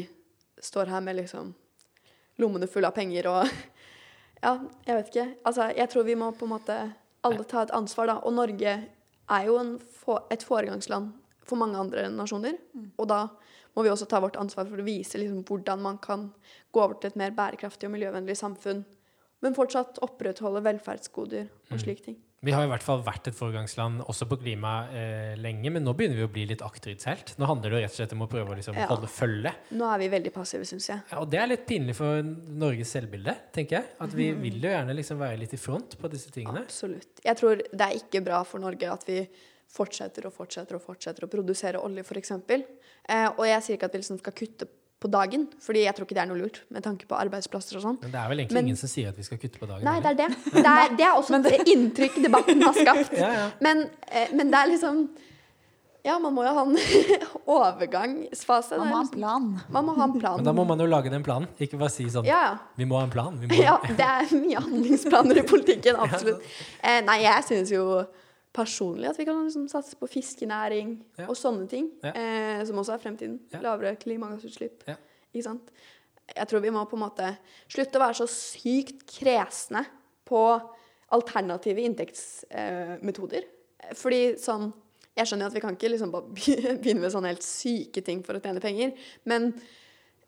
står her med liksom lommene fulle av penger og Ja, jeg vet ikke. Altså, jeg tror vi må på en måte alle ta et ansvar, da. Og Norge er jo en få, et foregangsland for mange andre nasjoner. Og da må vi også ta vårt ansvar for å vise liksom, hvordan man kan gå over til et mer bærekraftig og miljøvennlig samfunn, men fortsatt opprettholde velferdsgoder og slike ting.
Vi har i hvert fall vært et foregangsland også på klima eh, lenge, men nå begynner vi å bli litt akterutseilt. Nå handler det jo rett og slett om å prøve å liksom
Ja.
holde følge.
Nå er vi veldig passive, syns jeg.
Ja, og det er litt pinlig for Norges selvbilde, tenker jeg. At vi vil jo gjerne liksom være litt i front på disse tingene.
Absolutt. Jeg tror det er ikke bra for Norge at vi fortsetter og fortsetter og fortsetter å produsere olje, f.eks. Eh, og jeg sier ikke at vi liksom skal kutte på dagen, fordi jeg tror ikke det er noe lurt med tanke på arbeidsplasser og sånn.
Men det er vel egentlig
Men-
ingen som sier at vi skal kutte på dagen?
Nei, det er det. Det er, det er også et inntrykk debatten har skapt.
Ja, ja.
Men, eh, men det er liksom Ja, man må jo ha en overgangsfase.
Man må ha en
liksom-
plan.
Man må ha en plan.
Men da må man jo lage den planen. Ikke bare si sånn
Ja, ja.
Vi må ha en plan. Vi må
Ja, det er mye handlingsplaner i politikken, absolutt. Eh, nei, jeg syns jo personlig at vi kan liksom satse på fiskenæring
Ja.
og sånne ting,
Ja.
eh, som også er fremtiden.
Ja.
Lavere klimagassutslipp.
Ja.
Ikke sant? Jeg tror vi må på en måte slutte å være så sykt kresne på alternative inntektsmetoder. Fordi sånn Jeg skjønner jo at vi kan ikke liksom bare begynne med sånne helt syke ting for å tjene penger, men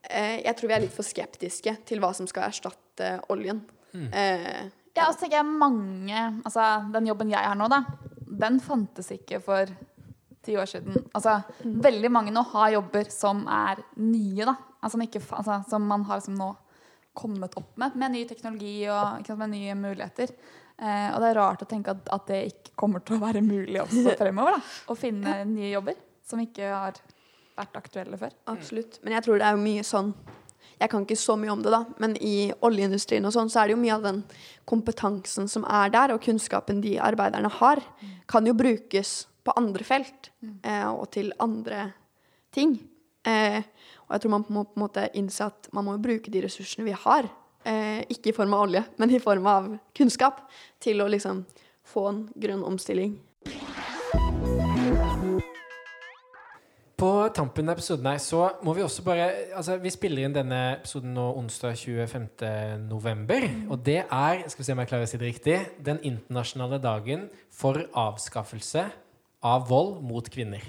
eh, jeg tror vi er litt for skeptiske til hva som skal erstatte oljen. Eh,
Ja, og så tenker jeg mange Altså, den jobben jeg har nå, da, den fantes ikke for ti år siden. Altså, veldig mange nå har jobber som er nye, da. Altså, ikke, altså, som man har liksom nå kommet opp med, med ny teknologi og sant, med nye muligheter. Eh, og det er rart å tenke at, at det ikke kommer til å være mulig også fremover. da, Å finne nye jobber som ikke har vært aktuelle før.
Absolutt. Men jeg tror det er mye sånn Jeg kan ikke så mye om det, da, men i oljeindustrien og sånn, så er det jo mye av den kompetansen som er der, og kunnskapen de arbeiderne har, kan jo brukes på andre felt eh, og til andre ting. Eh, og jeg tror man må på en måte innse at man må bruke de ressursene vi har, eh, ikke i form av olje, men i form av kunnskap, til å liksom få en grønn omstilling.
På tampen av episoden her så må vi også bare Altså, vi spiller inn denne episoden nå onsdag 25. november. Og det er, skal vi se om jeg klarer å si det riktig, den internasjonale dagen for avskaffelse av vold mot kvinner.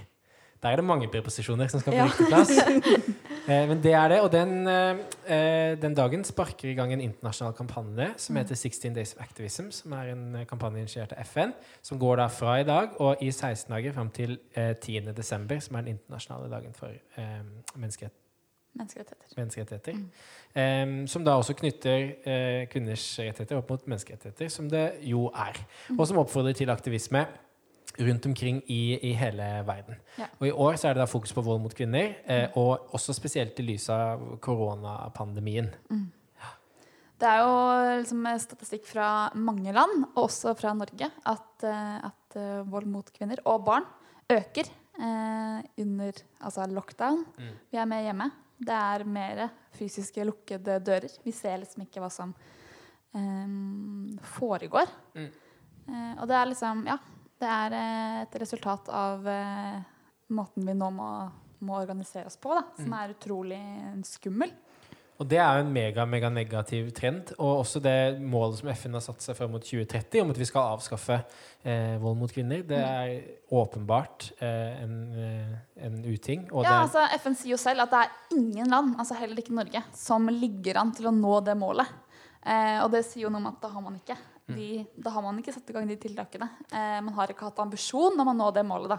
Der er det mange preposisjoner som skal på
Ja.
riktig plass. Eh, men det er det, og den, eh, den dagen sparker i gang en internasjonal kampanje som heter 16 Days of Activism, som er en eh, kampanje initiert av FN, som går da fra i dag og i 16 dager fram til eh, 10. desember, som er den internasjonale dagen for eh, menneskerett,
Menneskerettigheter.
menneskerettigheter. Eh, som da også knytter eh, kvinners rettigheter opp mot menneskerettigheter, som det jo er. Og som oppfordrer til aktivisme rundt omkring i, i hele verden.
Ja.
Og i år så er det da fokus på vold mot kvinner, eh, og også spesielt i lys av koronapandemien.
Det er jo liksom statistikk fra mange land, og også fra Norge, at, eh, at eh, vold mot kvinner og barn øker eh, under altså lockdown.
Mm.
Vi er mer hjemme. Det er mer fysiske lukkede dører. Vi ser liksom ikke hva som eh, foregår.
Mm.
Eh, og det er liksom Ja, det er eh, et resultat av eh, måten vi nå må, må organisere oss på, da, som
Mm.
er utrolig skummel.
Og det er jo en mega, mega negativ trend. Og også det målet som FN har satt seg fram mot 2030, om at vi skal avskaffe eh, vold mot kvinner. Det er åpenbart eh, en, eh, en uting.
Ja,
det,
altså FN sier jo selv at det er ingen land, altså heller ikke Norge, som ligger an til å nå det målet. Eh, og det sier jo noe om at da har man ikke de, da har man ikke satt i gang de tiltakene. Eh, man har ikke hatt ambisjon om å nå det målet, da.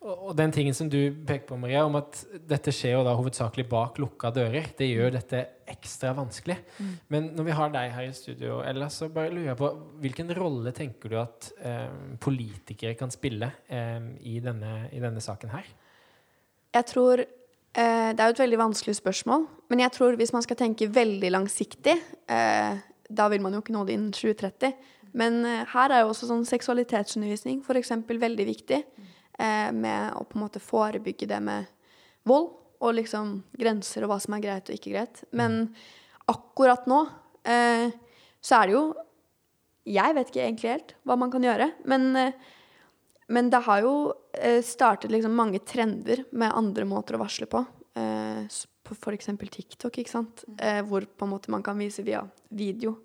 og, og den tingen som du peker på, Maria, om at dette skjer jo da hovedsakelig bak lukka dører, det gjør dette ekstra vanskelig. Men når vi har deg her i studio, Ella, så bare lurer jeg på hvilken rolle tenker du at eh, politikere kan spille eh, i, denne, i denne saken her?
Jeg tror eh, Det er jo et veldig vanskelig spørsmål, men jeg tror hvis man skal tenke veldig langsiktig eh, Da vil man jo ikke nå det innen 2030. Men eh, her er jo også sånn seksualitetsundervisning eksempel veldig viktig. Eh, med å på en måte forebygge det med vold og liksom grenser og hva som er greit og ikke greit. Men akkurat nå eh, så er det jo Jeg vet ikke egentlig helt hva man kan gjøre, men eh, men det har jo eh, startet liksom mange trender med andre måter å varsle på. På f.eks. TikTok, ikke sant? Eh, hvor på en måte man kan vise via video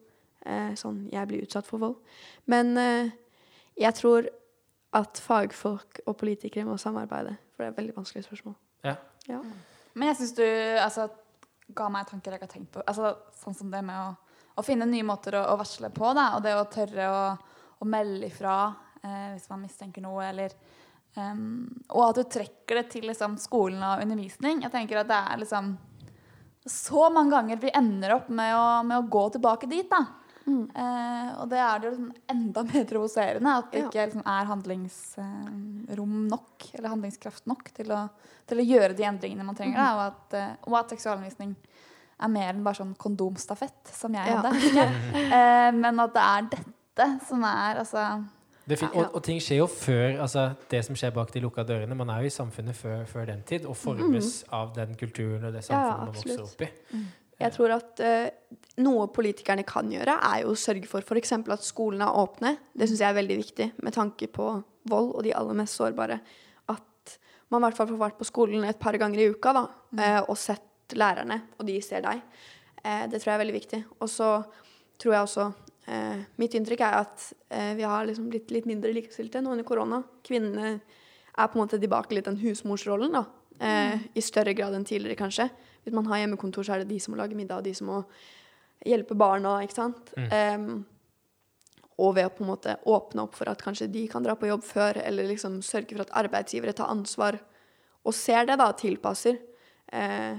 eh, sånn 'jeg blir utsatt for vold'. Men eh, jeg tror at fagfolk og politikere må samarbeide, for det er et veldig vanskelig spørsmål.
Ja.
Ja.
Men jeg syns du altså, ga meg tanker jeg ikke har tenkt på. Altså, sånn som det med å, å finne nye måter å, å varsle på, da, og det å tørre å, å melde ifra eh, hvis man mistenker noe, eller em, Og at du trekker det til liksom, skolen og undervisning. Jeg tenker at det er liksom så mange ganger vi ender opp med å, med å gå tilbake dit. da. Eh, og det er det jo liksom enda mer provoserende at det
Ja.
ikke liksom er handlingsrom nok, eller handlingskraft nok, til å, til å gjøre de endringene man trenger. Da, og, at, uh, og at seksualundervisning er mer enn bare sånn kondomstafett, som jeg
Ja.
hadde. uh. Eh, men at det er dette som er altså
fin og, og ting skjer jo før altså det som skjer bak de lukka dørene. Man er jo i samfunnet før, før den tid og formes av den kulturen og det
samfunnet ja,
man vokser opp i.
Jeg tror at uh, noe politikerne kan gjøre, er jo å sørge for f.eks. at skolene er åpne. Det syns jeg er veldig viktig med tanke på vold og de aller mest sårbare. At man i hvert fall får vært på skolen et par ganger i uka da, eh, og sett lærerne, og de ser deg. Uh, det tror jeg er veldig viktig. Og så tror jeg også eh, Mitt inntrykk er at eh, vi har liksom blitt litt mindre likestilte nå under korona. Kvinnene er på en måte tilbake litt den husmorsrollen, da. Eh, I større grad enn tidligere, kanskje. Hvis man har hjemmekontor, så er det de som må lage middag, og de som må hjelpe barna, ikke sant. Em, og ved å på en måte åpne opp for at kanskje de kan dra på jobb før, eller liksom sørge for at arbeidsgivere tar ansvar og ser det, da, tilpasser. Eh,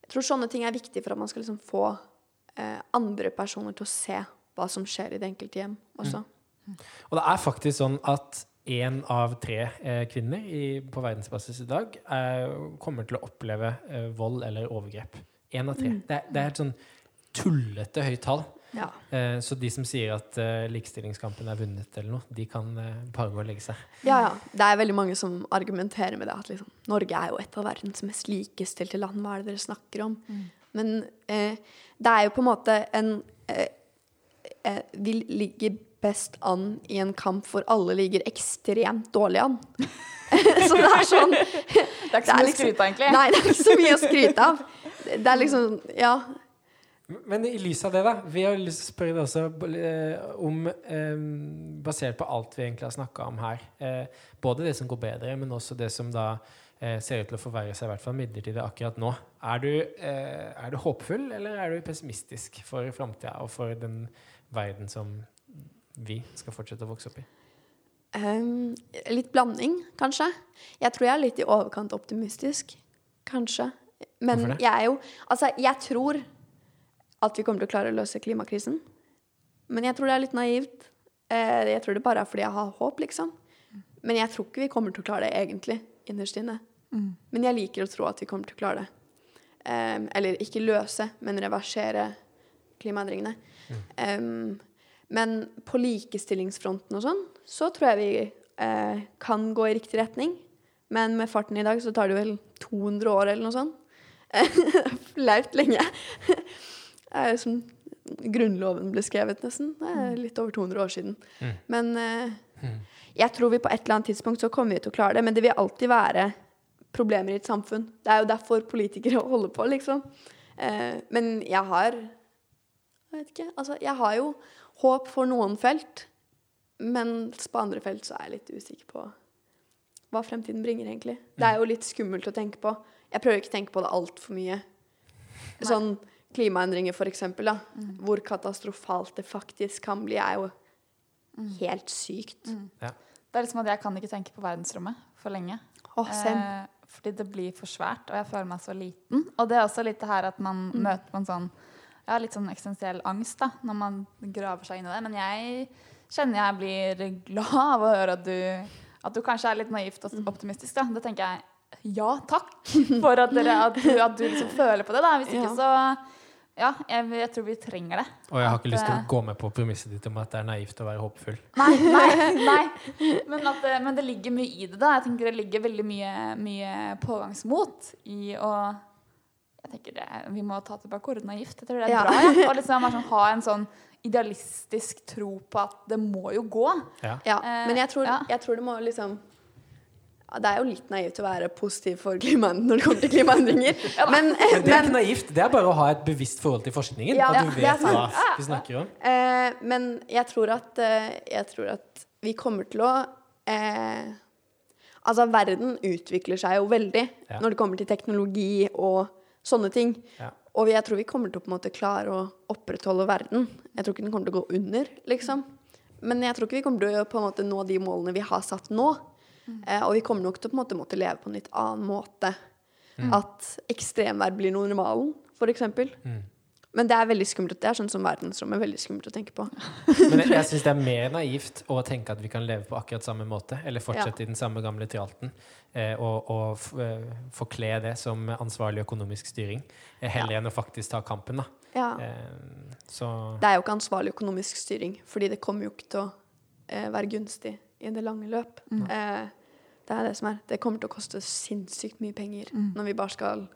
jeg tror sånne ting er viktig for at man skal liksom få eh, andre personer til å se hva som skjer i det enkelte hjem også.
Og det er faktisk sånn at én av tre eh, kvinner i, på verdensbasis i dag eh, kommer til å oppleve eh, vold eller overgrep. Én av tre. Det, er, det er et sånn tullete høyt tall.
Ja.
Eh, så de som sier at eh, likestillingskampen er vunnet eller noe, de kan eh, bare gå og legge seg.
Ja, ja. Det er veldig mange som argumenterer med det. At liksom, Norge er jo et av verdens mest likestilte land. Hva er det dere snakker om? Men eh, det er jo på en måte en eh, vil Vi ligger best an i en kamp hvor alle ligger ekstremt dårlig an. så det er sånn
Det er ikke så
Det
mye å
liksom-
skryte av, egentlig.
Nei, det er ikke så mye å skryte av. Det er liksom Ja.
Men i lys av det, da. Vi har lyst til å spørre deg også eh, om eh, Basert på alt vi egentlig har snakka om her, eh, både det som går bedre, men også det som da eh, ser ut til å forverre seg, i hvert fall midlertidig akkurat nå. Er du, eh, er du håpfull, eller er du pessimistisk for framtida og for den verden som vi skal fortsette å vokse opp i?
Um, litt blanding, kanskje. Jeg tror jeg er litt i overkant optimistisk. Kanskje. Men
Hvorfor det?
jeg er jo Altså, jeg tror at vi kommer til å klare å løse klimakrisen. Men jeg tror det er litt naivt. Eh, jeg tror det bare er fordi jeg har håp, liksom. Men jeg tror ikke vi kommer til å klare det egentlig, innerst inne. Men jeg liker å tro at vi kommer til å klare det. Um, eller ikke løse, men reversere klimaendringene. Ehm, men på likestillingsfronten og sånn, så tror jeg vi eh, kan gå i riktig retning. Men med farten i dag så tar det vel 200 år eller noe sånt. Flaut lenge. Det er som Grunnloven ble skrevet, nesten. Det er litt over 200 år siden. Men eh, jeg tror vi på et eller annet tidspunkt så kommer vi til å klare det. Men det vil alltid være problemer i et samfunn. Det er jo derfor politikere holder på, liksom. Eh, men jeg har Jeg vet ikke. Altså, jeg har jo håp for noen felt, men på andre felt så er jeg litt usikker på hva fremtiden bringer, egentlig. Det er jo litt skummelt å tenke på. Jeg prøver ikke å tenke på det altfor mye. Sånn klimaendringer, for eksempel, da. Hvor katastrofalt det faktisk kan bli, er jo helt sykt.
Ja.
Det er liksom at jeg kan ikke tenke på verdensrommet for lenge.
Oh.
Eh, fordi det blir for svært, og jeg føler meg så liten. Og det er også litt det her at man møter på en sånn ja, litt sånn eksistensiell angst da, når man graver seg inn i det. Men jeg kjenner jeg blir glad av å høre at du, at du kanskje er litt naivt og optimistisk. Da. Da tenker jeg ja, takk for at, dere, at, du, at du liksom føler på det. Da. Hvis ikke
Ja.
så Ja, jeg, jeg tror vi trenger det.
Og jeg har ikke
At,
lyst til
eh,
å gå med på premisset ditt om at det er naivt å være håpfull.
Nei, nei, nei. Men, at, det- men det ligger mye i det. da Jeg tenker Det ligger veldig mye, mye pågangsmot i å Jeg tenker det, Vi må ta tilbake koronagift. Jeg tror det er
Ja.
bra. Ja. Og liksom sånn, ha en sånn idealistisk tro på at det må jo gå.
Ja.
Ja,
Eh,
men jeg tror,
ja.
jeg tror det må liksom Det er jo litt naivt å være positiv for klimaet når det kommer til klimaendringer. Men,
Men det er
men,
ikke naivt. Det er bare å ha et bevisst forhold til forskningen.
Ja,
at du vet hva vi snakker om.
eh, men jeg tror at eh, Jeg tror at vi kommer til å eh, Altså, verden utvikler seg jo veldig
Ja.
når det kommer til teknologi og sånne ting.
Ja.
Og jeg tror vi kommer til å på en måte klare å opprettholde verden. Jeg tror ikke den kommer til å gå under, liksom. Men jeg tror ikke vi kommer til å på en måte nå de målene vi har satt nå. Eh, og vi kommer nok til å på en måte måtte leve på en litt annen måte. At ekstremvær blir normalen, f.eks.
Mm.
Men det er veldig skummelt. Det er sånn som verdensrommet er veldig skummelt å tenke på.
Men jeg, jeg syns det er mer naivt å tenke at vi kan leve på akkurat samme måte, eller fortsette i den samme gamle tralten, eh, og, og f- eh, forkle det som ansvarlig økonomisk styring, heller heller enn å faktisk ta kampen, da.
Ja.
Eh, så
Det er jo ikke ansvarlig økonomisk styring, fordi det kommer jo ikke til å eh, være gunstig i det lange løp. Eh, det er det som er. Det kommer til å koste sinnssykt mye penger når vi bare skal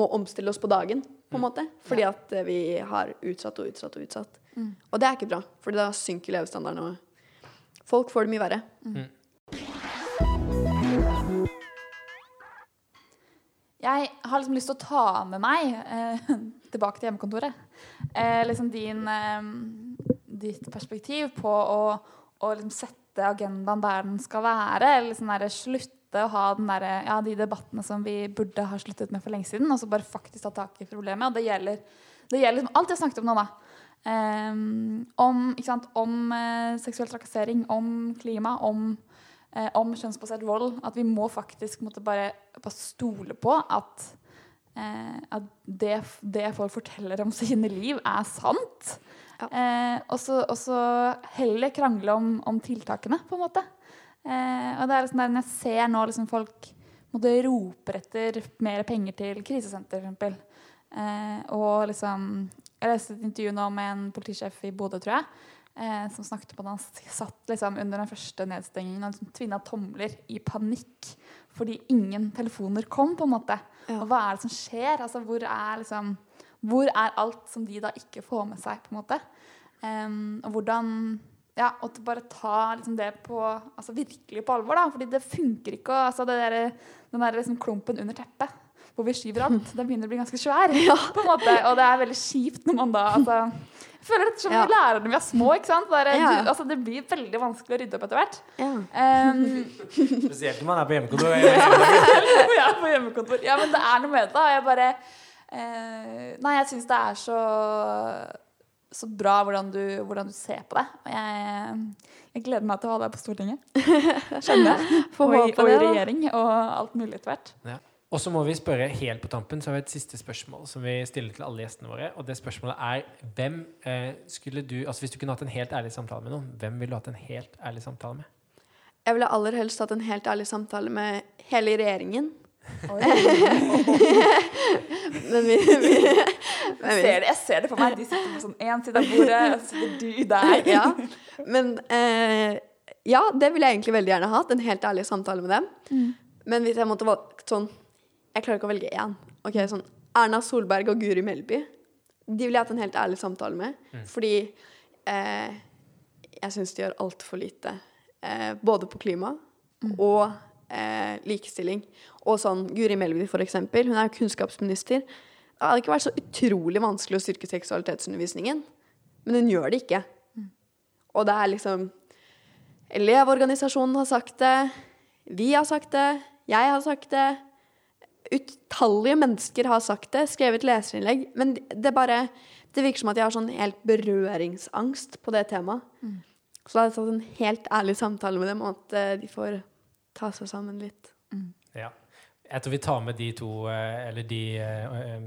må omstille oss på dagen, på en måte. Fordi at eh, vi har utsatt og utsatt og utsatt. Og det er ikke bra, for da synker levestandarden, og folk får det mye verre.
Jeg har liksom lyst til å ta med meg eh, tilbake til hjemmekontoret. Eh, liksom din, eh, ditt perspektiv på å, å liksom sette agendaen der den skal være. Eller liksom der, slutte å ha den der, ja, de debattene som vi burde ha sluttet med for lenge siden. Og så bare faktisk ta tak i problemet. Og det gjelder, det gjelder alt jeg snakket om nå, da. Um, om sant, om uh, seksuell trakassering, om klima, om uh, om kjønnsbasert vold. At vi må faktisk måtte bare, bare stole på at, uh, at det, det folk forteller om sine liv, er sant.
Ja.
Og så heller krangle om, om tiltakene, på en måte. Eh, og det er liksom der, Når jeg ser nå liksom folk måtte roper etter mer penger til krisesenter, f.eks. Eh, og liksom Jeg leste et intervju nå med en politisjef i Bodø, tror jeg eh, som snakket om at han satt liksom under den første nedstengingen og liksom tvinna tomler i panikk fordi ingen telefoner kom, på en måte.
Ja.
Og hva er det som skjer? Altså, hvor er liksom Hvor er alt som de da ikke får med seg, på en måte? Um, og hvordan ja, og til bare ta liksom det på, altså virkelig på alvor. da, fordi det funker ikke. å- altså det der, Den der liksom klumpen under teppet hvor vi skyver alt, den begynner å bli ganske svær. på en måte, Og det er veldig kjipt når man da altså, Jeg føler dette som
Ja.
vi lærer når vi er små. ikke sant? Det, er,
Ja.
du, altså, det blir veldig vanskelig å rydde opp etter hvert.
Ja.
Um,
Spesielt når man er på hjemmekontor.
jeg er på hjemmekontor. Ja, men det er noe med det. da. Jeg bare uh, Nei, jeg syns det er så så bra hvordan du, hvordan du ser på det. Og jeg, jeg gleder meg til å ha deg på Stortinget. Skjønner jeg. Og, i, og i regjering og alt mulig etter hvert.
Ja. Og så må vi spørre helt på tampen, så har vi et siste spørsmål som vi stiller til alle gjestene våre. Og det spørsmålet er hvem eh, skulle du Altså hvis du kunne hatt en helt ærlig samtale med noen, hvem ville du hatt en helt ærlig samtale med?
Jeg ville aller helst hatt en helt ærlig samtale med hele regjeringen.
Oi.
Men vi, vi, men
Jeg ser det, jeg ser det for meg. De sitter på sånn én side av bordet, og så sitter du der.
ja. Men eh, ja, det ville jeg egentlig veldig gjerne hatt. En helt ærlig samtale med dem.
Mm.
Men hvis jeg måtte valgt sånn Jeg klarer ikke å velge én. Ok, sånn Erna Solberg og Guri Melby. De ville jeg hatt en helt ærlig samtale med. Fordi eh, jeg syns de gjør altfor lite. Eh, både på klima og eh, likestilling. Og sånn Guri Melby, for eksempel. Hun er jo kunnskapsminister. Det hadde ikke vært så utrolig vanskelig å styrke seksualitetsundervisningen. Men hun gjør det ikke. Og det er liksom Elevorganisasjonen har sagt det. Vi har sagt det. Jeg har sagt det. Utallige mennesker har sagt det, skrevet leserinnlegg. Men det bare Det virker som at jeg har sånn helt berøringsangst på det temaet. Så da har jeg tatt en helt ærlig samtale med dem om at eh, de får ta seg sammen litt.
Ja. Jeg tror vi tar med de to, eh, eller de eh,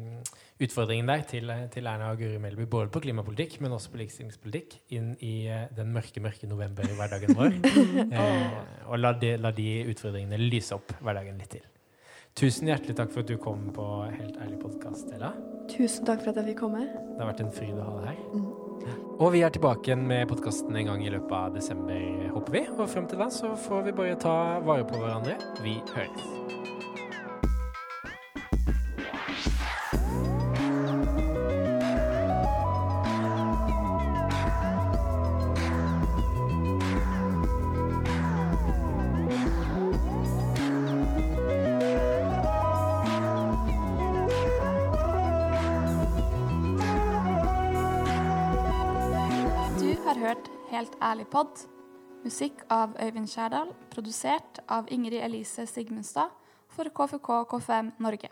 utfordringene der til, til Erna og Guri Melby, både på klimapolitikk, men også på likestillingspolitikk, inn i eh, den mørke, mørke november i hverdagen vår. Eh, og la de, la de utfordringene lyse opp hverdagen litt til. Tusen hjertelig takk for at du kom på Helt ærlig podkast, Ella.
Tusen takk for at jeg fikk komme.
Det har vært en fryd å ha deg her. Og vi er tilbake igjen med podkasten en gang i løpet av desember, håper vi. Og frem til da så får vi bare ta vare på hverandre. Vi høres.
Helt ærlig pod. Musikk av Øyvind Skjærdal, produsert av Ingrid Elise Sigmundstad for KFK KFM Norge.